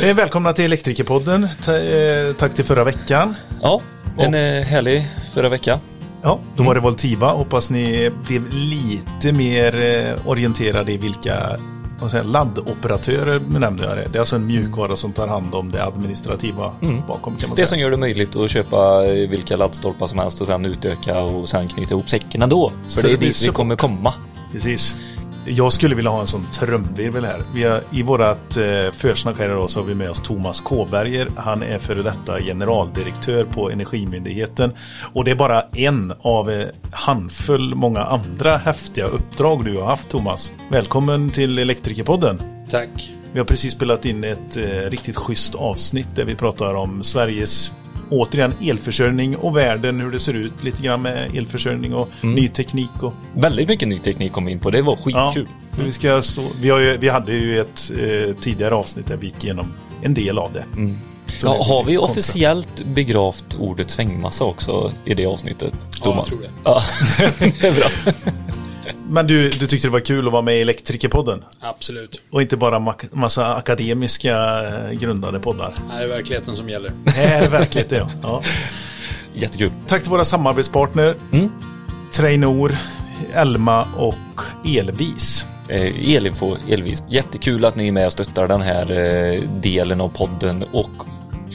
Eh, Välkomna till Elektrikerpodden. Eh, Tack till förra veckan. Ja, en eh, härlig förra vecka. Ja, då var det Voltiva. Hoppas ni blev lite mer orienterade i vilka säger, laddoperatörer nämnde jag det. Det är alltså en mjukvara som tar hand om det administrativa bakom kan man Det säga. som gör det möjligt att köpa vilka laddstolpar som helst och sen utöka och sen knyta ihop säcken ändå. För Så det är dit vi kommer komma. Precis. Jag skulle vilja ha en sån trumvirvel här. Vi har, I vårat eh, försnack här idag så har vi med oss Thomas Kåberger. Han är före detta generaldirektör på Energimyndigheten. Och det är bara en av eh, handfull många andra häftiga uppdrag du har haft Thomas. Välkommen till Elektrikerpodden. Tack. Vi har precis spelat in ett eh, riktigt schysst avsnitt där vi pratar om Sveriges återigen elförsörjning och världen, hur det ser ut lite grann med elförsörjning och ny teknik och Väldigt mycket ny teknik kom vi in på. Det var Ja, skitkul. vi, ska stå, vi, har ju, vi hade ju ett eh, tidigare avsnitt där vi gick igenom en del av det. Så Ja, har vi officiellt begravt ordet svängmassa också i det avsnittet? Thomas? tror det. Ja, det är bra. Men du, du tyckte det var kul att vara med i Elektrikerpodden? Absolut. Och inte bara ma- massa akademiska eh, grundade poddar. Det här är verkligheten som gäller. Det här är verkligen det, ja. ja. Jättekul. Tack till våra samarbetspartner. Mm. Trainor, Elma och Elvis. Eh, Elinfo, Elvis. Jättekul att ni är med och stöttar den här eh, delen av podden och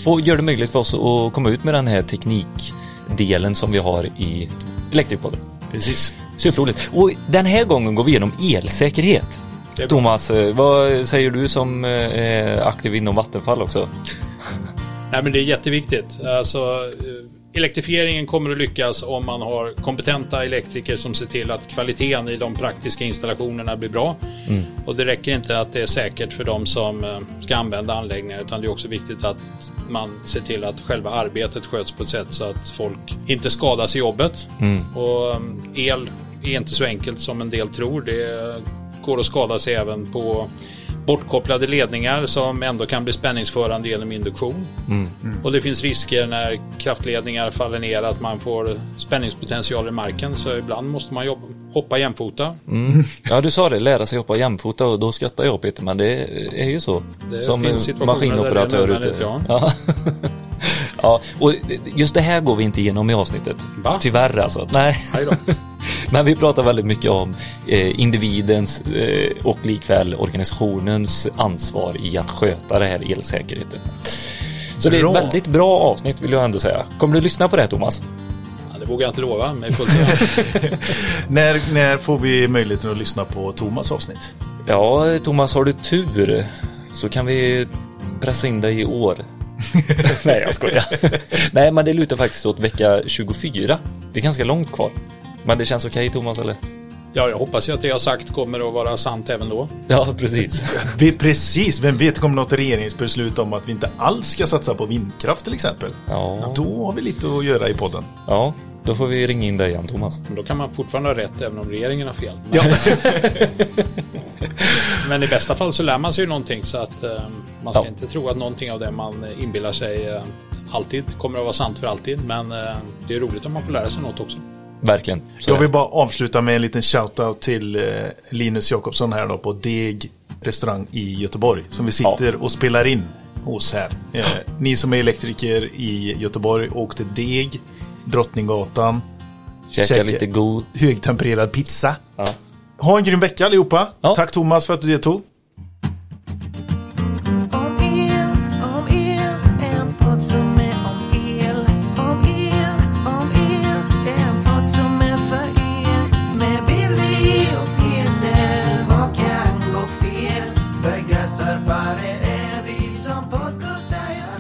får, gör det möjligt för oss att komma ut med den här teknikdelen som vi har i Elektrikpodden. Precis. Superroligt. Och den här gången går vi igenom elsäkerhet. Thomas, eh, vad säger du som eh, är aktiv inom Vattenfall också? Nej, men det är jätteviktigt. Alltså, eh, elektrifieringen kommer att lyckas om man har kompetenta elektriker som ser till att kvaliteten i de praktiska installationerna blir bra. Och det räcker inte att det är säkert för de som ska använda anläggningen utan det är också viktigt att man ser till att själva arbetet sköts på ett sätt så att folk inte skadas i jobbet. Och eh, el är inte så enkelt som en del tror. Det går att skada sig även på bortkopplade ledningar som ändå kan bli spänningsförande genom induktion. Och det finns risker när kraftledningar faller ner att man får spänningspotential i marken så ibland måste man jobba, hoppa jämfota. Ja, du sa det, lära sig hoppa jämfota och då skrattar jag Peter, men det är ju så. Det som maskinoperatör där det är ute. Ja. ja, och just det här går vi inte igenom i avsnittet. Va? Tyvärr alltså. Nej. Men vi pratar väldigt mycket om eh, individens eh, och likväl organisationens ansvar i att sköta det här elsäkerheten. Så det är Bra. ett väldigt bra avsnitt vill jag ändå säga. Kommer du lyssna på det här Thomas? Ja, det vågar jag inte lova, men vi får se. När, när får vi möjligheten att lyssna på Thomas avsnitt? Ja, Thomas, har du tur så kan vi pressa in dig i år. Nej, jag skojar. Nej, men det lutar faktiskt åt vecka 24. Det är ganska långt kvar. Men det känns okej, Thomas, eller? Ja, jag hoppas ju att det jag sagt kommer att vara sant även då. Ja, precis. Vi, precis, vem vet, kommer något regeringsbeslut om att vi inte alls ska satsa på vindkraft till exempel? Ja, Då har vi lite att göra i podden. ja då får vi ringa in dig igen, Thomas. Men då kan man fortfarande ha rätt även om regeringen har fel. Ja. Men i bästa fall så lär man sig ju någonting så att eh, man ska Ja. inte tro att någonting av det man inbillar sig eh, alltid kommer att vara sant för alltid. Men eh, det är roligt om man får lära sig något också. Verkligen. Så Jag vill bara avsluta med en liten shout-out till eh, Linus Jakobsson här då på Deg restaurang i Göteborg. Som vi sitter och spelar in hos här. Eh, ni som är elektriker i Göteborg, åk till Deg, Drottninggatan. Käka käka- lite god... Högtempererad pizza. Ja. Ha en grym vecka allihopa. Ja. Tack Thomas för att du deltog.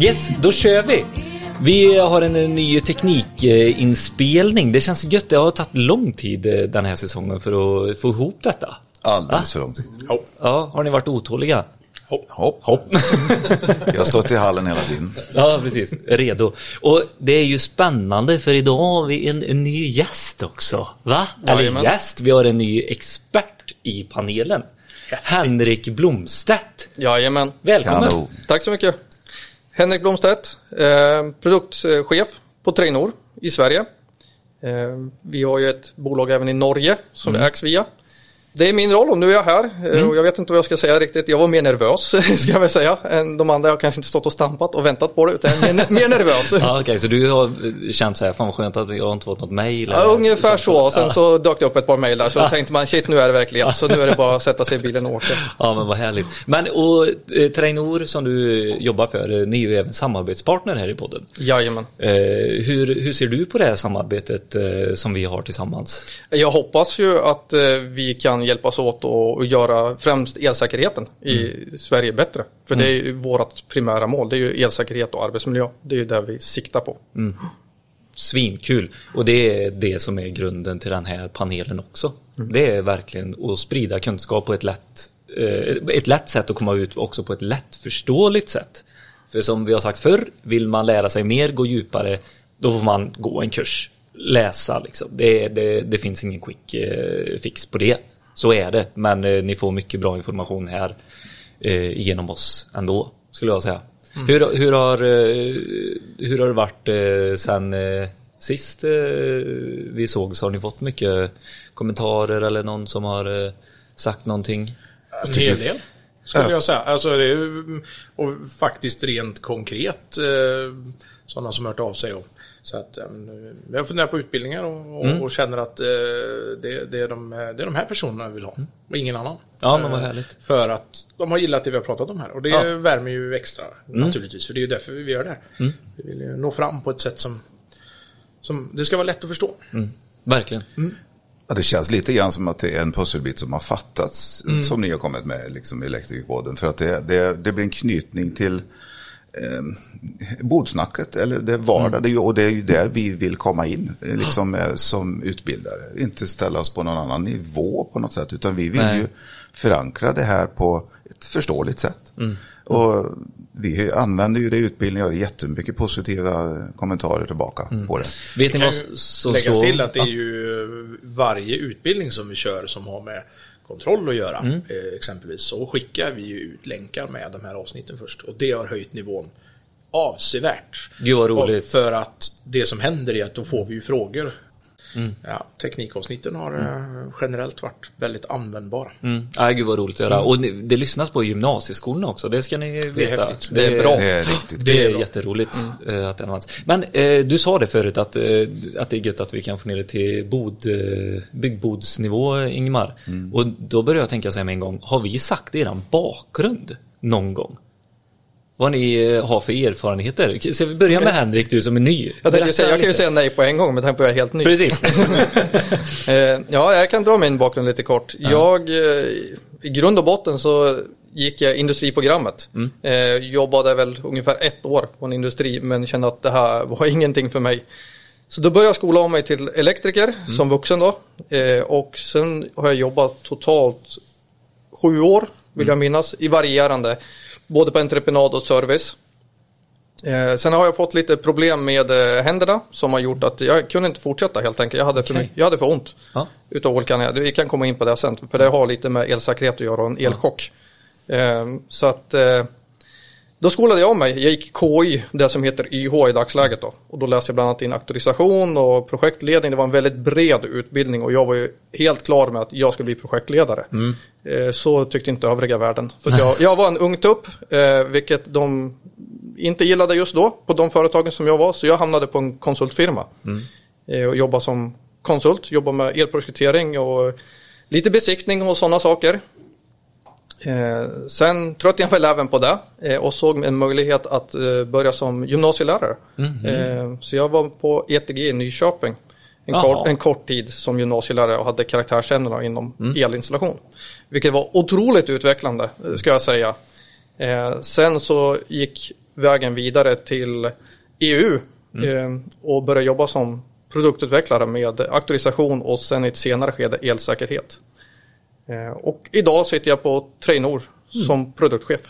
Yes, då kör vi! Vi har en ny teknikinspelning. Det känns gött. Det har tagit lång tid eh, den här säsongen för att få ihop detta. Alldeles för lång tid. Ja, har ni varit otåliga? Hopp. Hopp. Jag har stått i hallen hela tiden. Ja, precis. Redo. Och det är ju spännande för idag har vi en, en ny gäst också. Va? Eller Jajamän. gäst, vi har en ny expert i panelen. Henrik Blomstedt. Jajamän. Välkommen. Kanon. Tack så mycket. Henrik Blomstedt, eh, produktchef på Trainor i Sverige. Eh, vi har ju ett bolag även i Norge som Mm. ägs via. Det är min roll och nu är jag här eh, och jag vet inte vad jag ska säga riktigt. Jag var mer nervös ska jag väl säga än de andra. Jag har kanske inte stått och stampat och väntat på det utan jag är mer, mer nervös. Ja, Okej, så du har känt så här, fan vad skönt att jag har inte fått något mejl? Ja, ungefär så. Och sen så dök det upp ett par mejl där så då tänkte man shit nu är det verklighet. Så nu är det bara att sätta sig i bilen och åka. Ja, men vad härligt. Men och eh, Trainor som du jobbar för, eh, ni är ju även samarbetspartner här i podden. Jajamän. Eh, hur, hur ser du på det här samarbetet eh, som vi har tillsammans? Jag hoppas ju att eh, vi kan hjälpas åt och göra främst elsäkerheten i Sverige bättre. För det är ju vårt primära mål. Det är ju elsäkerhet och arbetsmiljö. Det är ju det vi siktar på. Svinkul! Och det är det som är grunden till den här panelen också. Det är verkligen att sprida kunskap på ett lätt, eh, ett lätt sätt och komma ut också på ett lättförståeligt sätt. För som vi har sagt förr, vill man lära sig mer, gå djupare, då får man gå en kurs. Läsa liksom. Det, det, det finns ingen quick eh, fix på det. Så är det, men eh, ni får mycket bra information här eh, genom oss ändå, skulle jag säga. Hur, hur, har, eh, hur har det varit eh, sen eh, sist eh, vi sågs? Har ni fått mycket kommentarer eller någon som har eh, sagt någonting? En hel del. Skulle jag säga. Alltså det är, ju- och faktiskt rent konkret sådana som hört av sig. Och, så att eh, jag funderar på utbildningar och, och, och känner att eh, det, det, är de, det är de här personerna vi vill ha. Och ingen annan. Ja, men vad Eh, härligt. För att de har gillat det vi har pratat om här. Och det Ja. värmer ju extra naturligtvis. För det är ju därför vi gör det här. Vi vill ju nå fram på ett sätt som, som det ska vara lätt att förstå. Verkligen. Ja, det känns lite grann som att det är en pusselbit som har fattats. Som ni har kommit med liksom, i Elektrikerpodden. För att det, det, det blir en knytning till eh, bordsnacket. Eller det vardag. Ju, och det är ju där vi vill komma in. Liksom, eh, som utbildare. Inte ställa oss på någon annan nivå på något sätt. Utan vi vill Nej. ju förankra det här på ett förståeligt sätt. Och vi använder ju det i utbildningen och har jättemycket positiva kommentarer tillbaka på det. Vet ni kan vad som läggas till att det är ju varje utbildning som vi kör som har med kontroll att göra. Mm. Eh, exempelvis så skickar vi ju ut länkar med de här avsnitten först. Och det har höjt nivån avsevärt. Gud, vad roligt. Och för att det som händer är att då får vi ju frågor. Mm. Ja, teknikavsnitten har eh, generellt varit väldigt användbara. Mm. Ja, gud vad roligt att göra. Och ni- det lyssnas på i gymnasieskolorna också, det ska ni veta. häftigt. Det är bra. Det är riktigt Det är bra. jätteroligt eh, att det används. Men eh, du sa det förut att, eh, att det är gött att vi kan få ner det till bod, eh, byggbodsnivå, Ingmar. Och då börjar jag tänka så här med en gång, har vi sagt eran bakgrund någon gång? Vad ni eh, har för erfarenheter? Så vi börjar med Henrik, du som är ny. Jag, tänkte säga, jag kan ju säga nej på en gång med tanke på att jag är helt ny. Precis. Eh, ja, jag kan dra min bakgrund lite kort. Jag, eh, i grund och botten så gick jag industriprogrammet. Eh, jobbade väl ungefär ett år på en industri men kände att det här var ingenting för mig. Så då började jag skola om mig till elektriker som vuxen då. Eh, och sen har jag jobbat totalt sju år, vill jag minnas, i varierande. Både på entreprenad och service. Eh, sen har jag fått lite problem med eh, händerna som har gjort att jag kunde inte fortsätta helt enkelt. Jag hade för, mycket- jag hade för ont Ja. utav olika anledningar. Vi kan komma in på det sen för det har lite med elsäkerhet att göra och en elchock. Eh, så att eh, då skolade jag om mig. Jag gick KI, det som heter YH i dagsläget då. Och då läste jag bland annat in auktorisation och projektledning. Det var en väldigt bred utbildning och jag var ju helt klar med att jag skulle bli projektledare. Eh, Så tyckte inte övriga världen. För jag, jag var en ung tupp, eh, vilket de inte gillade just då på de företagen som jag var. Så jag hamnade på en konsultfirma eh, och jobbade som konsult, jobbade med elprojektering och lite besiktning och sådana saker. Eh, sen tröttnade jag väl även på det eh, och såg en möjlighet att eh, börja som gymnasielärare. Eh, så jag var på ETG i Nyköping en, kort, en kort tid som gymnasielärare och hade karaktärsämnena inom elinstallation. Vilket var otroligt utvecklande, ska jag säga. Eh, sen så gick vägen vidare till EU eh, och började jobba som produktutvecklare med auktorisation och sen i ett senare skede elsäkerhet. Eh, Och idag sitter jag på Trainor som produktchef.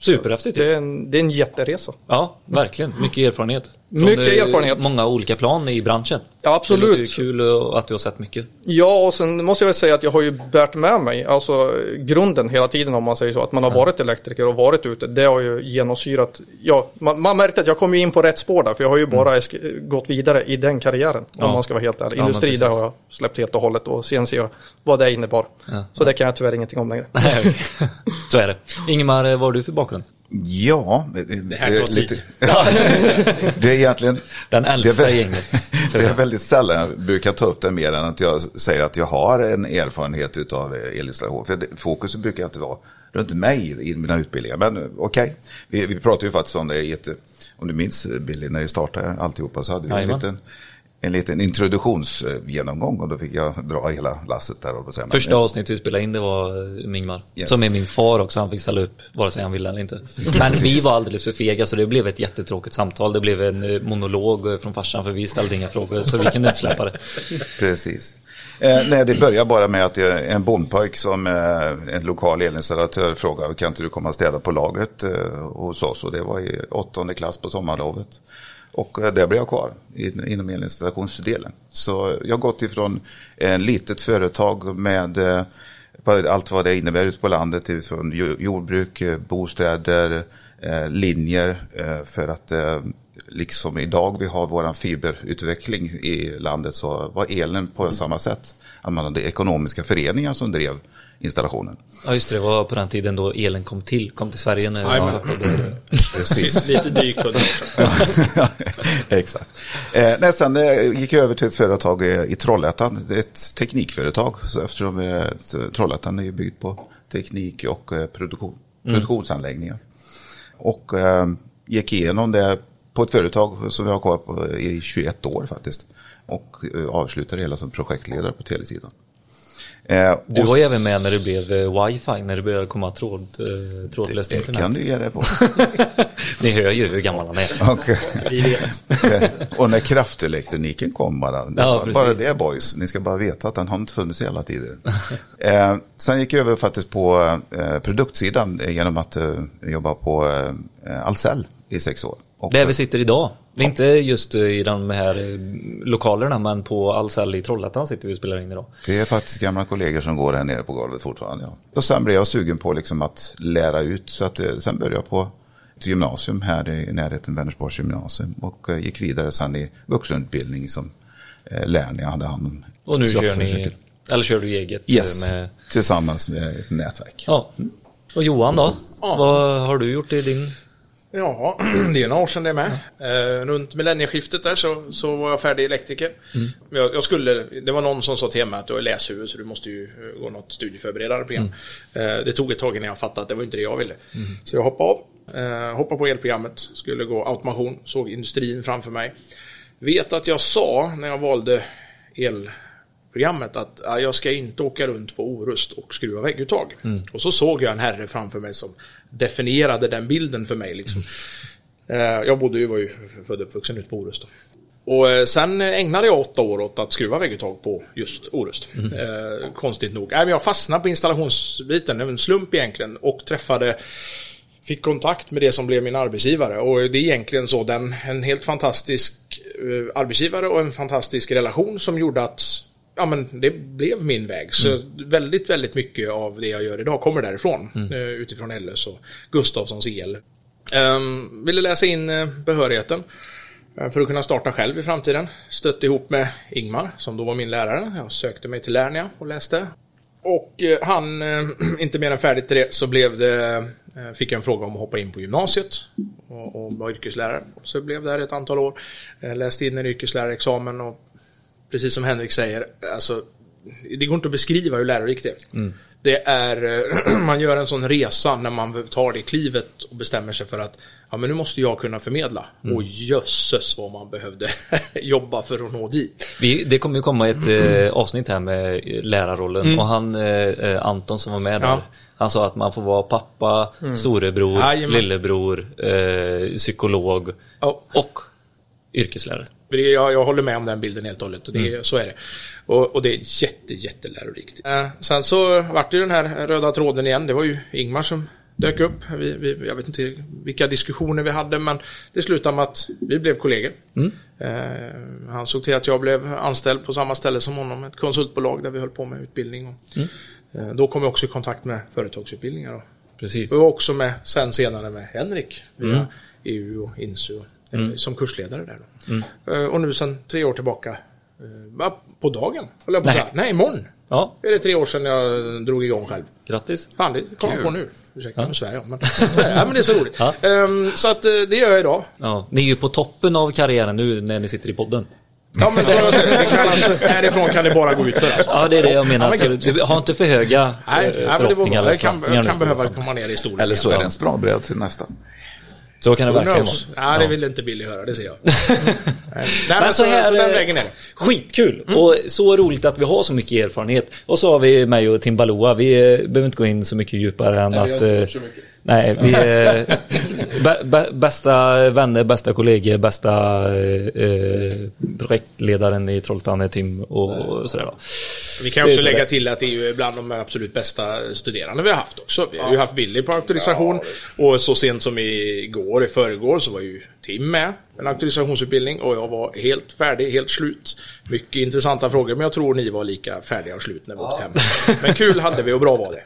Superhäftigt. Det är, en, det är en jätteresa. Ja, verkligen. Mycket erfarenhet. Mycket eh, erfarenhet. Många olika plan i branschen. Ja, absolut. Det ju kul att du har sett mycket. Ja, och sen måste jag väl säga att jag har ju bärt med mig, alltså grunden hela tiden om man säger så, att man har varit elektriker och varit ute, det har ju genomsyrat, ja, man, man märkte att jag kom ju in på rätt spår där, för jag har ju bara esk- gått vidare i den karriären, Ja. om man ska vara helt ärlig. Ja, Industri, precis. det har jag släppt helt och hållet och sen ser jag vad det innebar. Ja. Så det kan jag tyvärr ingenting om längre. Nej, Så är det. Ingemar, vad har du för bakgrund? Ja, det, här tar tid. det är egentligen... Den äldsta det är, gänget. Det är väldigt sällan jag brukar ta upp det mer än att jag säger att jag har en erfarenhet av elinstallation. För det, fokus brukar inte vara runt mig i mina utbildningar. Men eh, okej, vi, vi pratade ju faktiskt om det i ett, om du minns Billy, när vi startade alltihopa så hade vi en liten, en liten introduktionsgenomgång och då fick jag dra hela lasset där. Och säga, Första avsnittet vi spelade in det var eh, Ingmar. Yes. Som är min far också, han fick ställa upp vare sig han ville eller inte. Men vi var alldeles för fega så det blev ett jättetråkigt samtal. Det blev en eh, monolog eh, från farsan för vi ställde inga frågor så vi kunde inte släppa det. Precis. Eh, nej, det börjar bara med att en bondpojk som eh, en lokal elinstallatör frågade kan inte du komma och städa på lagret eh, hos oss och det var i åttonde klass på sommarlovet. Och eh, där blev jag kvar inom elinstallationsdelen. Så jag har gått ifrån ett litet företag med eh, allt vad det innebär ute på landet, från jordbruk, bostäder, linjer för att liksom idag vi har vår fiberutveckling i landet så var elen på samma sätt. Att man hade ekonomiska föreningar som drev installationen. Ja just det, det var på den tiden då elen kom till, kom till Sverige när Jajamän. Precis. Lite drygt 100 år sedan. Exakt. Eh, nej, sen eh, gick jag över till ett företag eh, i Trollhättan. Det är ett teknikföretag. Så eftersom eh, Trollhättan är byggt på teknik och eh, produktion, produktionsanläggningar. Och eh, gick igenom det på ett företag som vi har kvar på i 21 år faktiskt. Och eh, avslutade hela som projektledare på telesidan. Eh, Du var ju även med när det blev eh, wifi, när det började komma tråd, eh, trådlöst det internet. kan du ge dig på. Ni hör ju hur gammal han är. Vi vet. och när kraftelektroniken kom bara. Ja, bara precis. det boys. Ni ska bara veta att den har inte funnits hela tiden. eh, sen gick jag över faktiskt på eh, produktsidan genom att eh, jobba på eh, Ahlsell i sex år. Och, Där vi sitter idag. Är inte just eh, i de här eh, lokalerna men på Ahlsell i Trollhättan sitter vi och spelar in idag. Det är faktiskt gamla kollegor som går här nere på golvet fortfarande. Ja. Och sen blev jag sugen på liksom att lära ut. Så att, eh, sen började jag på ett gymnasium här i närheten, Vänersborgs gymnasium. Och gick vidare sen i vuxenutbildning som lärare. Jag hade hand om. Och nu kör ni, eller kör du eget Yes, med, tillsammans med ett nätverk. ja. Och Johan då? Ja. Vad har du gjort i din Ja, det är några år sedan det är med. Eh, runt millennieskiftet där så, så var jag färdig elektriker. Jag, jag skulle, det var någon som sa till mig att du är läshuvud så du måste ju eh, gå något studieförberedande program. Eh, det tog ett tag innan jag fattade att det var inte det jag ville. Så jag hoppade av. Hoppade på elprogrammet, skulle gå automation, såg industrin framför mig. Vet att jag sa när jag valde elprogrammet att ja, jag ska inte åka runt på Orust och skruva vägguttag. Och så såg jag en herre framför mig som definierade den bilden för mig. Liksom. Eh, Jag bodde ju, var ju född och uppvuxen ute på Orust. Då. Och eh, sen ägnade jag åtta år åt att skruva vägguttag på just Orust. Eh, konstigt nog. Nej, men jag fastnade på installationsbiten, en slump egentligen, och träffade Fick kontakt med det som blev min arbetsgivare och det är egentligen så den, en helt fantastisk eh, arbetsgivare och en fantastisk relation som gjorde att ja, men det blev min väg. Så väldigt, väldigt mycket av det jag gör idag kommer därifrån. eh, Utifrån LS och Gustafssons el. Um, ville läsa in eh, behörigheten eh, för att kunna starta själv i framtiden. Stötte ihop med Ingmar som då var min lärare. Jag sökte mig till Lernia och läste. Och han, inte mer än färdigt till det, så blev det, fick jag en fråga om att hoppa in på gymnasiet och, och vara yrkeslärare. Så jag blev där ett antal år. Läste in en yrkeslärarexamen och precis som Henrik säger, alltså, det går inte att beskriva hur lärorikt det är. Det är, man gör en sån resa när man tar det klivet och bestämmer sig för att ja, men nu måste jag kunna förmedla. Och jösses vad man behövde jobba för att nå dit. Vi, det kommer ju komma ett eh, avsnitt här med eh, lärarrollen och han eh, eh, Anton som var med där Ja. Han sa att man får vara pappa, storebror, Jajamän. lillebror, eh, psykolog Ja. och yrkeslärare. Jag, jag håller med om den bilden helt och hållet. Och det, Så är det. Och, och det är jätte, jättelärorikt. Eh, sen så vart det den här röda tråden igen. Det var ju Ingmar som dök upp. Vi, vi, jag vet inte vilka diskussioner vi hade men det slutade med att vi blev kollegor. Eh, han såg till att jag blev anställd på samma ställe som honom, ett konsultbolag där vi höll på med utbildning. Och, eh, då kom jag också i kontakt med företagsutbildningar. Då. Precis. Och också med sen senare med Henrik via EU och Insu eh, som kursledare där. Då. Eh, Och nu sen tre år tillbaka, eh, på dagen, höll jag på att Nej. säga. Nej, imorgon. Ja, Är det tre år sedan jag drog igång själv. grattis. Fan, det kom jag på nu. Ursäkta, nu svär jag. Men, ja, men det är så roligt. Ja. Ehm, så att det gör jag idag. Ja, ni är ju på toppen av karriären nu när ni sitter i podden. Ja, men så, det kallas, härifrån kan det bara gå ut för alltså. Ja, det är det jag menar. Ja, men Så du har inte för höga Nej, eh, nej, men det, var förhoppningar det kan, förväntningar kan behöva komma ner i storlek. Eller så är det en språngbräda till nästa. Så kan det Who verkligen knows? vara. Ja, det vill inte Billy höra, det ser jag. Nej, men Men så, så här, så den eh, vägen är det. Skitkul! Och så roligt att vi har så mycket erfarenhet. Och så har vi mig och Tim Baloo. Vi eh, behöver inte gå in så mycket djupare än Nej, vi har att... inte eh, så mycket. Nej, vi är bä- bä- bästa vänner, bästa kollegor, bästa eh, projektledaren i Trollhättan är Tim och, och sådär va. Vi kan Det också så lägga det. till att det är ju bland de absolut bästa studerande vi har haft också. Vi har ju haft Billy på auktorisation och så sent som igår, i förrgår, så var ju Tim med en auktorisationsutbildning och jag var helt färdig, helt slut. Mycket intressanta frågor, men jag tror ni var lika färdiga och slut när vi åkte hem. Men kul hade vi och bra var det.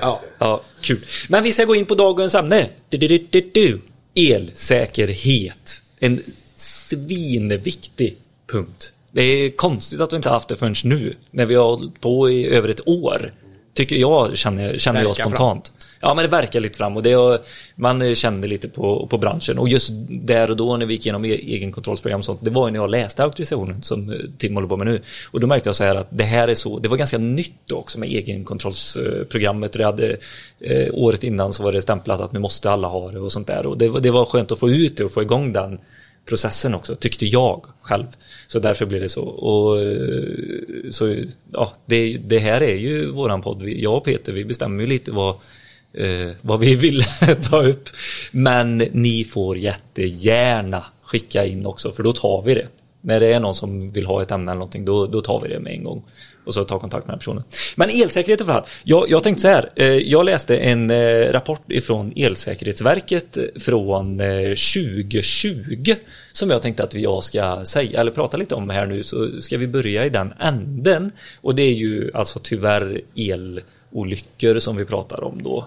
Ja. Ja, kul. Men vi ska gå in på dagens ämne. Du, du, du, du, du. Elsäkerhet. En svinviktig punkt. Det är konstigt att vi inte har haft det förrän nu. När vi har hållit på i över ett år. Tycker jag, känner, känner jag spontant. Ja, men det verkar lite fram och det man kände lite på, på branschen. Och just där och då när vi gick igenom e- egenkontrollsprogram och sånt, det var ju när jag läste auktorisationen som eh, Tim håller på med nu. Och då märkte jag så här att det här är så, det var ganska nytt också med egenkontrollsprogrammet. Det hade, eh, året innan så var det stämplat att nu måste alla ha det och sånt där. Och det, det var skönt att få ut det och få igång den processen också, tyckte jag själv. Så därför blev det så. Och, eh, så ja, det, det här är ju våran podd. Jag och Peter, vi bestämmer ju lite vad, eh, vad vi vill ta upp. Men ni får jättegärna skicka in också, för då tar vi det. När det är någon som vill ha ett ämne eller någonting, då, då tar vi det med en gång. Och så tar kontakt med den personen. Men elsäkerhet i alla fall. Jag, jag tänkte så här. Eh, jag läste en eh, rapport ifrån Elsäkerhetsverket från eh, 2020. Som jag tänkte att jag ska säga, eller prata lite om här nu. Så ska vi börja i den änden. Och det är ju alltså tyvärr elolyckor som vi pratar om då.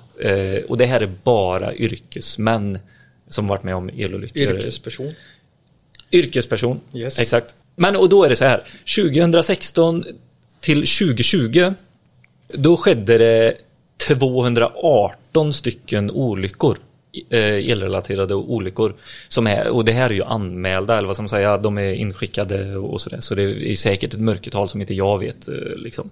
Och det här är bara yrkesmän som varit med om elolyckor. Yrkesperson. Yrkesperson, Yes. exakt. Men och då är det så här, 2016 till 2020 då skedde det 218 stycken olyckor. Eh, elrelaterade olyckor. Som är, och det här är ju anmälda, eller vad ska man säga, de är inskickade och sådär. Så det är säkert ett mörkertal som inte jag vet. Eh, liksom.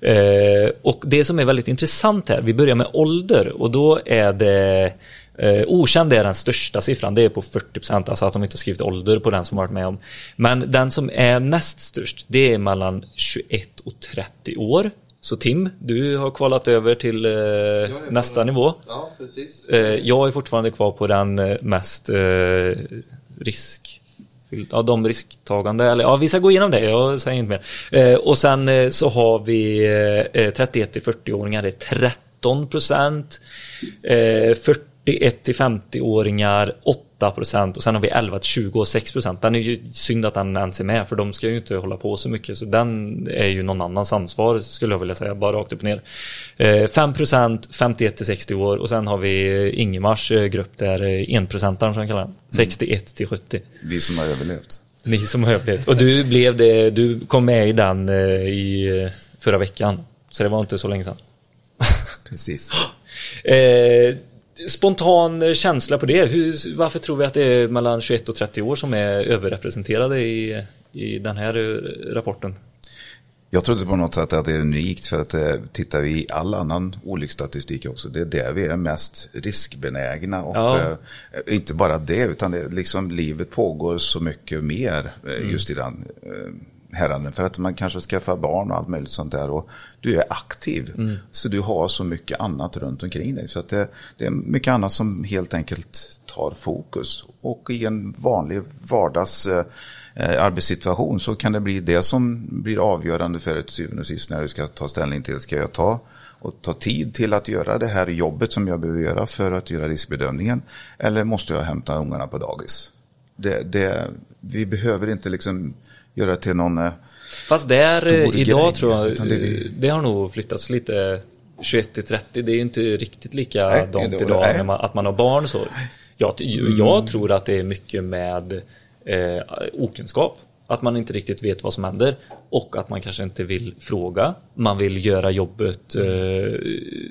Eh, och det som är väldigt intressant här, vi börjar med ålder och då är det Eh, okänd är den största siffran, det är på 40%, alltså att de inte har skrivit ålder på den som varit med om. Men den som är näst störst, det är mellan 21 och 30 år. Så Tim, du har kvalat över till eh, nästa nivå. Ja, precis. Eh, jag är fortfarande kvar på den eh, mest eh, risk Ja, de risktagande, eller ja, vi ska gå igenom det, jag säger inte mer. Eh, och sen eh, så har vi eh, 31 till 40-åringar, det är 13 procent. Eh, 41 till 50-åringar, 8 procent. Och sen har vi 11 till 20 och 6 procent. Den är ju synd att den ens är med, för de ska ju inte hålla på så mycket. Så den är ju någon annans ansvar, skulle jag vilja säga, bara rakt upp och ner. Eh, 5 procent, 51 till 60 år. Och sen har vi Ingemars eh, grupp där, eh, 1 procentaren som jag kallar den. 61 till 70. Vi som har överlevt. Ni som har överlevt. Och du blev det, du kom med i den eh, i eh, förra veckan. Så det var inte så länge sedan. Precis. Eh, spontan känsla på det. Hur, varför tror vi att det är mellan 21 och 30 år som är överrepresenterade i, i den här eh, rapporten? Jag trodde på något sätt att det är unikt för att eh, tittar vi i all annan olycksstatistik också, det är där vi är mest riskbenägna. Och Ja. eh, inte bara det, utan det, liksom, livet pågår så mycket mer just i den häranden. För att man kanske skaffar barn och allt möjligt sånt där. Och du är aktiv, Mm. så du har så mycket annat runt omkring dig. Så att det, det är mycket annat som helt enkelt tar fokus. Och i en vanlig vardags eh, eh, arbetssituation så kan det bli det som blir avgörande för ett syvende och sist när du ska ta ställning till, ska jag ta och ta tid till att göra det här jobbet som jag behöver göra för att göra riskbedömningen? Eller måste jag hämta ungarna på dagis? Det, det, vi behöver inte liksom göra det till någon... eh, Fast där eh, idag grej, tror jag, det det, är- har nog flyttats lite 21 till 30. Det är inte riktigt Nej, likadant det- idag nej. när man, att man har barn så. Jag, jag tror att det är mycket med eh, okunskap. Att man inte riktigt vet vad som händer och att man kanske inte vill fråga. Man vill göra jobbet eh,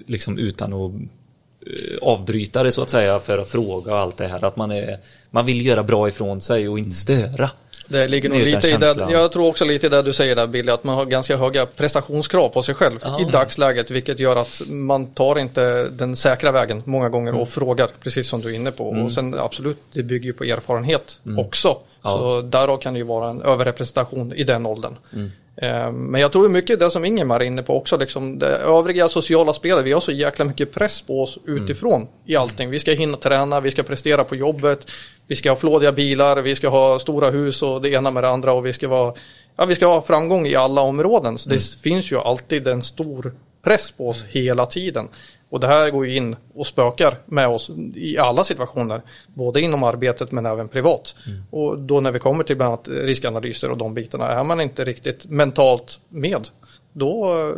liksom utan att eh, avbryta det så att säga för att fråga och allt det här. Att man, är, man vill göra bra ifrån sig och inte störa. Det ligger nog lite i det, jag tror också lite i det du säger där Billy, att man har ganska höga prestationskrav på sig själv Ja. i dagsläget, vilket gör att man tar inte den säkra vägen många gånger Mm. och frågar, precis som du är inne på. Och sen absolut, det bygger ju på erfarenhet också. Mm. Ja. Så därav kan det ju vara en överrepresentation i den åldern. Mm. Eh, Men jag tror mycket det som Ingemar är inne på också, liksom det övriga sociala spelet, vi har så jäkla mycket press på oss Mm. utifrån i allting. Vi ska hinna träna, vi ska prestera på jobbet, vi ska ha flådiga bilar, vi ska ha stora hus och det ena med det andra och vi ska vara, ja vi ska ha framgång i alla områden. Så det Mm. finns ju alltid en stor press på oss hela tiden. Och det här går ju in och spökar med oss i alla situationer, både inom arbetet men även privat. Mm. Och då när vi kommer till bland annat riskanalyser och de bitarna, är man inte riktigt mentalt med, då eh,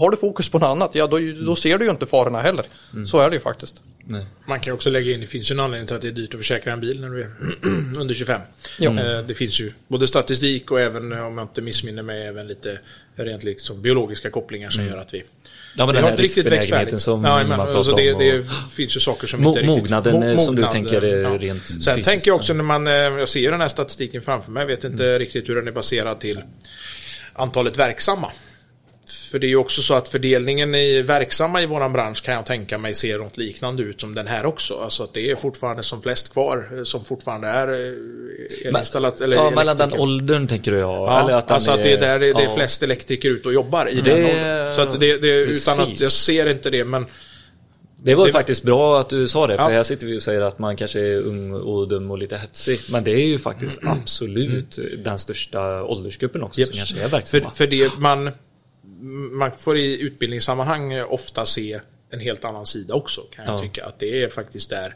har du fokus på något annat, ja då, då ser du ju inte farorna heller. Så är det ju faktiskt. Nej. Man kan ju också lägga in, det finns ju en anledning till att det är dyrt att försäkra en bil när du är under 25. Ja. Eh, Det finns ju både statistik och även, om jag inte missminner mig, även lite rent liksom biologiska kopplingar som gör att vi Ja, men vi har inte riktigt växt färdigt. som ja, men, alltså det, det finns ju saker som Mo- inte riktigt... mognaden, eh, som du tänker, eh, ja. rent Sen fysiskt. tänker jag också när man, eh, jag ser ju den här statistiken framför mig, jag vet inte riktigt hur den är baserad till antalet verksamma. För det är ju också så att fördelningen i verksamma i våran bransch kan jag tänka mig ser något liknande ut som den här också. Alltså att det är fortfarande som flest kvar eh, som fortfarande är eh, elinstallat eller ja, mellan den åldern tänker jag. Ja, eller att alltså att det är där det är ja. flest elektriker ute och jobbar i Det- den åldern. Så att det, det utan att jag ser inte det men Det var ju Det- faktiskt bra att du sa det, för Ja. här sitter vi och säger att man kanske är ung och dum och lite hetsig. Men det är ju faktiskt absolut den största åldersgruppen också som Japp. kanske är För, verksamma. för det man, man får i utbildningssammanhang eh, ofta se en helt annan sida också kan jag Ja. tycka. Att det är faktiskt där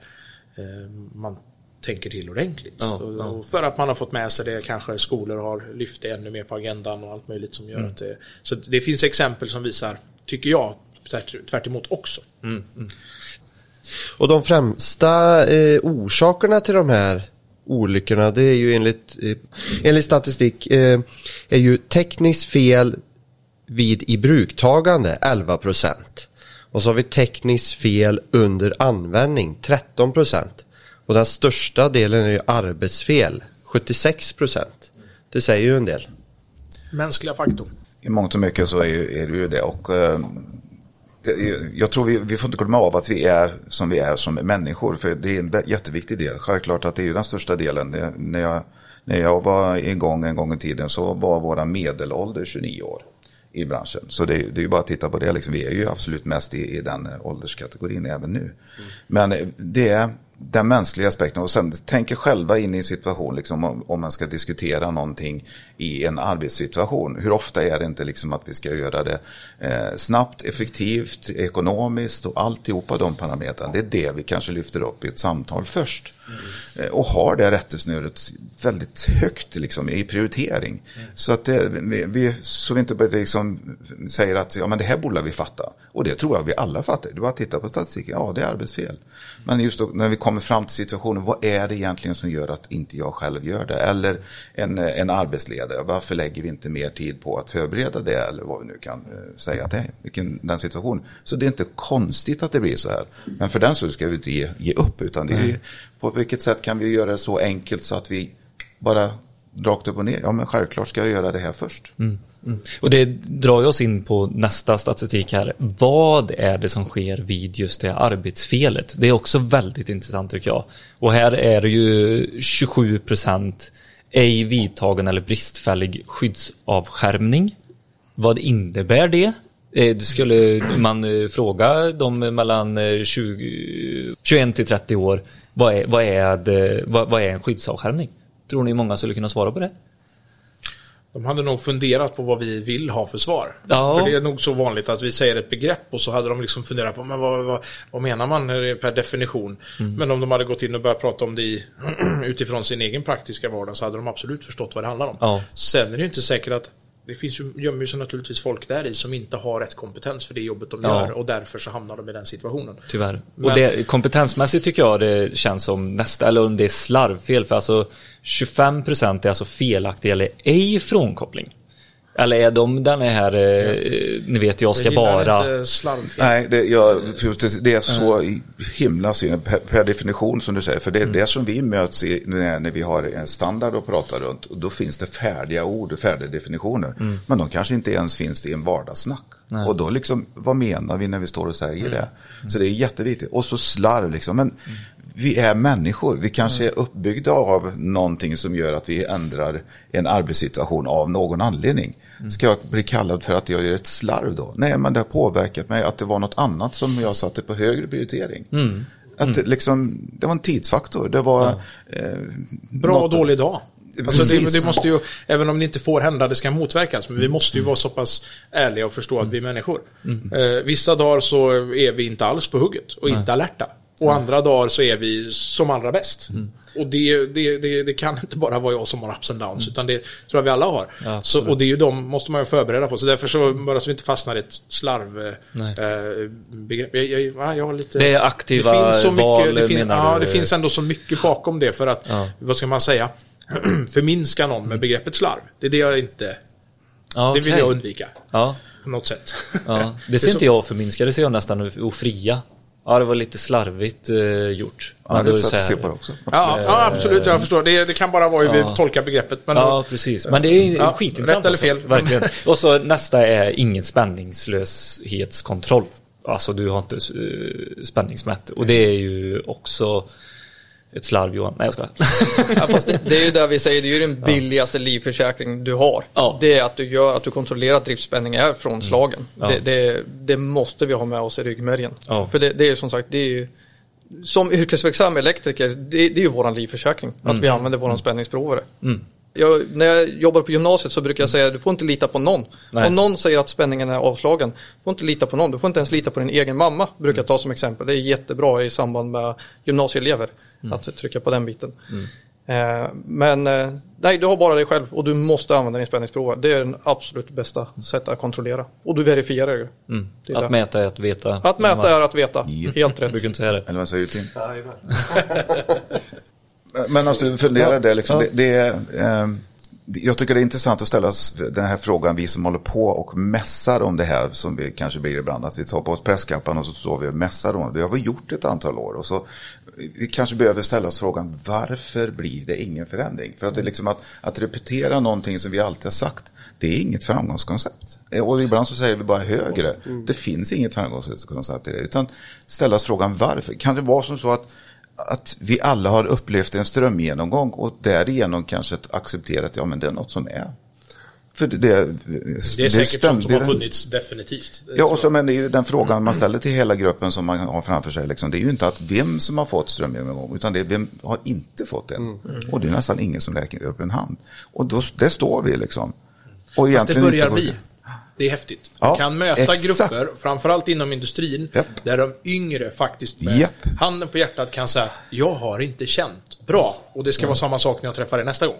eh, man tänker till ordentligt. Ja, och, ja. och för att man har fått med sig det, kanske skolor har lyft det ännu mer på agendan och allt möjligt som gör Mm. att det... Så det finns exempel som visar, tycker jag, tvärt, tvärt emot också. Och de främsta eh, orsakerna till de här olyckorna det är ju enligt, eh, enligt statistik eh, är ju tekniskt fel vid ibrukstagande 11 procent. Och så har vi tekniskt fel under användning 13 procent. Och den största delen är ju arbetsfel 76 procent. Det säger ju en del. Mänskliga faktorn. I mångt och mycket så är, ju- är det ju det. Och, eh, jag tror vi, vi får inte glömma av att vi är som vi är som människor. För det är en jätteviktig del. Självklart att det är ju den största delen. Det, när, jag, när jag var igång en gång i tiden så var våra medelålder 29 år i branschen. Så det, det är ju bara att titta på det. Liksom. Vi är ju absolut mest i, i den eh, ålderskategorin även nu. Men eh, det är den mänskliga aspekten och sen tänker själva in i en situation liksom, om, om man ska diskutera någonting i en arbetssituation. Hur ofta är det inte liksom att vi ska göra det eh, snabbt, effektivt, ekonomiskt och alltihopa de parametrarna. Det är det vi kanske lyfter upp i ett samtal först. Mm. och har det rättesnöret väldigt högt liksom, i prioritering. Så att det, vi, vi, så vi inte liksom säger att ja, men det här borde vi fatta. Och det tror jag vi alla fattar. Du bara tittar på statistiken, ja det är arbetsfel. Men just då, när vi kommer fram till situationen, vad är det egentligen som gör att inte jag själv gör det? Eller en, en arbetsledare, varför lägger vi inte mer tid på att förbereda det? Eller vad vi nu kan eh, säga att det är, vilken, den situationen. Så det är inte konstigt att det blir så här. Men för den så ska vi inte ge, ge upp, utan det är på vilket sätt kan vi göra det så enkelt så att vi bara rakt upp och ner, ja men självklart ska jag göra det här först. Mm. mm. Och det drar ju oss in på nästa statistik här. Vad är det som sker vid just det arbetsfelet? Det är också väldigt intressant tycker jag. Och här är det ju 27 procent ej vidtagen eller bristfällig skyddsavskärmning. Vad innebär det? Eh, skulle man eh, fråga dem mellan eh, 20, 21 till 30 år, vad är, vad, är det, vad, vad är en skyddsavskärmning? Tror ni många skulle kunna svara på det? De hade nog funderat på vad vi vill ha för svar. Ja. För det är nog så vanligt att vi säger ett begrepp och så hade de liksom funderat på men vad, vad, vad menar man per definition. Mm. Men om de hade gått in och börjat prata om det i, utifrån sin egen praktiska vardag så hade de absolut förstått vad det handlar om. Ja. Sen är det inte säkert att det finns ju, gömmer sig naturligtvis folk där i som inte har rätt kompetens för det jobbet de Ja. gör och därför så hamnar de i den situationen. Tyvärr. Men- Och det, kompetensmässigt tycker jag det känns som nästa, eller om det är slarvfel, för alltså 25% är alltså felaktig eller ej frånkoppling. Eller är de den här, eh, ni vet jag ska bara... Nej, det, jag, det är så himla synd per, per definition som du säger. För det är det som vi möts i när, när vi har en standard att prata runt. Och då finns det färdiga ord och färdiga definitioner. Men de kanske inte ens finns i en vardagssnack. Och då liksom, vad menar vi när vi står och säger det? Så det är jätteviktigt. Och så slarv liksom. Men vi är människor. Vi kanske är uppbyggda av någonting som gör att vi ändrar en arbetssituation av någon anledning. Ska jag bli kallad för att jag gör ett slarv då? Nej, men det har påverkat mig att det var något annat som jag satte på högre prioritering. Att det, liksom, det var en tidsfaktor. Det var... Eh, Bra och dålig dag. Alltså det, det måste ju, även om det inte får hända, det ska motverkas. Men vi måste ju vara så pass ärliga och förstå att vi är människor. Eh, vissa dagar så är vi inte alls på hugget och inte alerta. Och andra dagar så är vi som allra bäst. Och det, det, det, det kan inte bara vara jag som har ups and downs, utan det tror jag vi alla har. Ja, så, och det är ju de måste man ju förbereda på. Så därför så, bara så vi inte fastnar i ett slarv Nej. eh, begrepp. Jag, jag, ja, jag har lite... Det är aktiva så val, mycket, det, fin, menar ja, det finns ändå så mycket bakom det för att, Ja. vad ska man säga, förminska någon med begreppet slarv. Det är det jag inte, Ja, det vill jag undvika. Ja, På något sätt. ja. Det ser inte så- jag förminska, det ser jag nästan ofria. Ja, det var lite slarvigt eh, gjort. Ja, Men det är då ett så sätt att se på det också. Ja, ja, absolut, jag förstår. Det, det kan bara vara hur Ja. vi tolkar begreppet. Men Ja, precis. Men det är Ja, skitintressant. rätt eller fel. Alltså, verkligen. Och så nästa är ingen spänningslöshetskontroll. Alltså du har inte uh, spänningsmätt. Och det är ju också ett slarv Johan. Nej jag skojar. Ja, fast det, det är ju där vi säger, det är ju den billigaste livförsäkring du har. Ja. Det är att du gör att du kontrollerar att driftspänning är från slagen. Ja. Det, det, det måste vi ha med oss i ryggmärgen. Ja. För det, det är ju som sagt, det är ju som yrkesverksam elektriker, det, det är ju våran livförsäkring. Att vi använder våran spänningsprovare. Mm. Jag, när jag jobbar på gymnasiet så brukar jag säga du får inte lita på någon. Nej. Om någon säger att spänningen är avslagen, du får inte lita på någon. Du får inte ens lita på din egen mamma, brukar jag ta som exempel. Det är jättebra i samband med gymnasieelever att trycka på den biten. Eh, men eh, nej, du har bara dig själv och du måste använda din spänningsprovare. Det är den absolut bästa sättet att kontrollera. Och du verifierar ju. Mm. Att det. mäta är att veta. Att mäta är att veta. Helt Jag rätt. brukar inte säga det. Eller vad säger du Tim? Men alltså, du funderar det liksom. Det, det är, ehm, jag tycker det är intressant att ställa den här frågan, vi som håller på och mässar om det här, som vi kanske blir ibland, att vi tar på oss presskappan och så står vi och mässar om det. Det har vi gjort ett antal år. Och så, vi kanske behöver ställa oss frågan, varför blir det ingen förändring? För att det är liksom att, att repetera någonting som vi alltid har sagt, det är inget framgångskoncept. Eh, Och ibland så säger vi bara högre. Det finns inget framgångskoncept i det. Utan ställa oss frågan varför. Kan det vara som så att att vi alla har upplevt en strömgenomgång och därigenom kanske accepterat ja men det är något som är. För det, det, Det är säkert sånt som har det- funnits definitivt. Det Ja, och så, men det är ju den frågan man ställer till hela gruppen som man har framför sig. Liksom. Det är ju inte att vem som har fått strömgenomgång, utan det är vem har inte fått den. Mm. Och det är nästan ingen som räknar upp en hand. Och då, där står vi liksom. Och Fast det börjar inte- bli. Det är häftigt. Ja, Man kan möta exakt. grupper, framförallt inom industrin, Japp. där de yngre faktiskt med Japp. handen på hjärtat kan säga jag har inte känt bra. Och det ska vara samma sak när jag träffar dig nästa gång.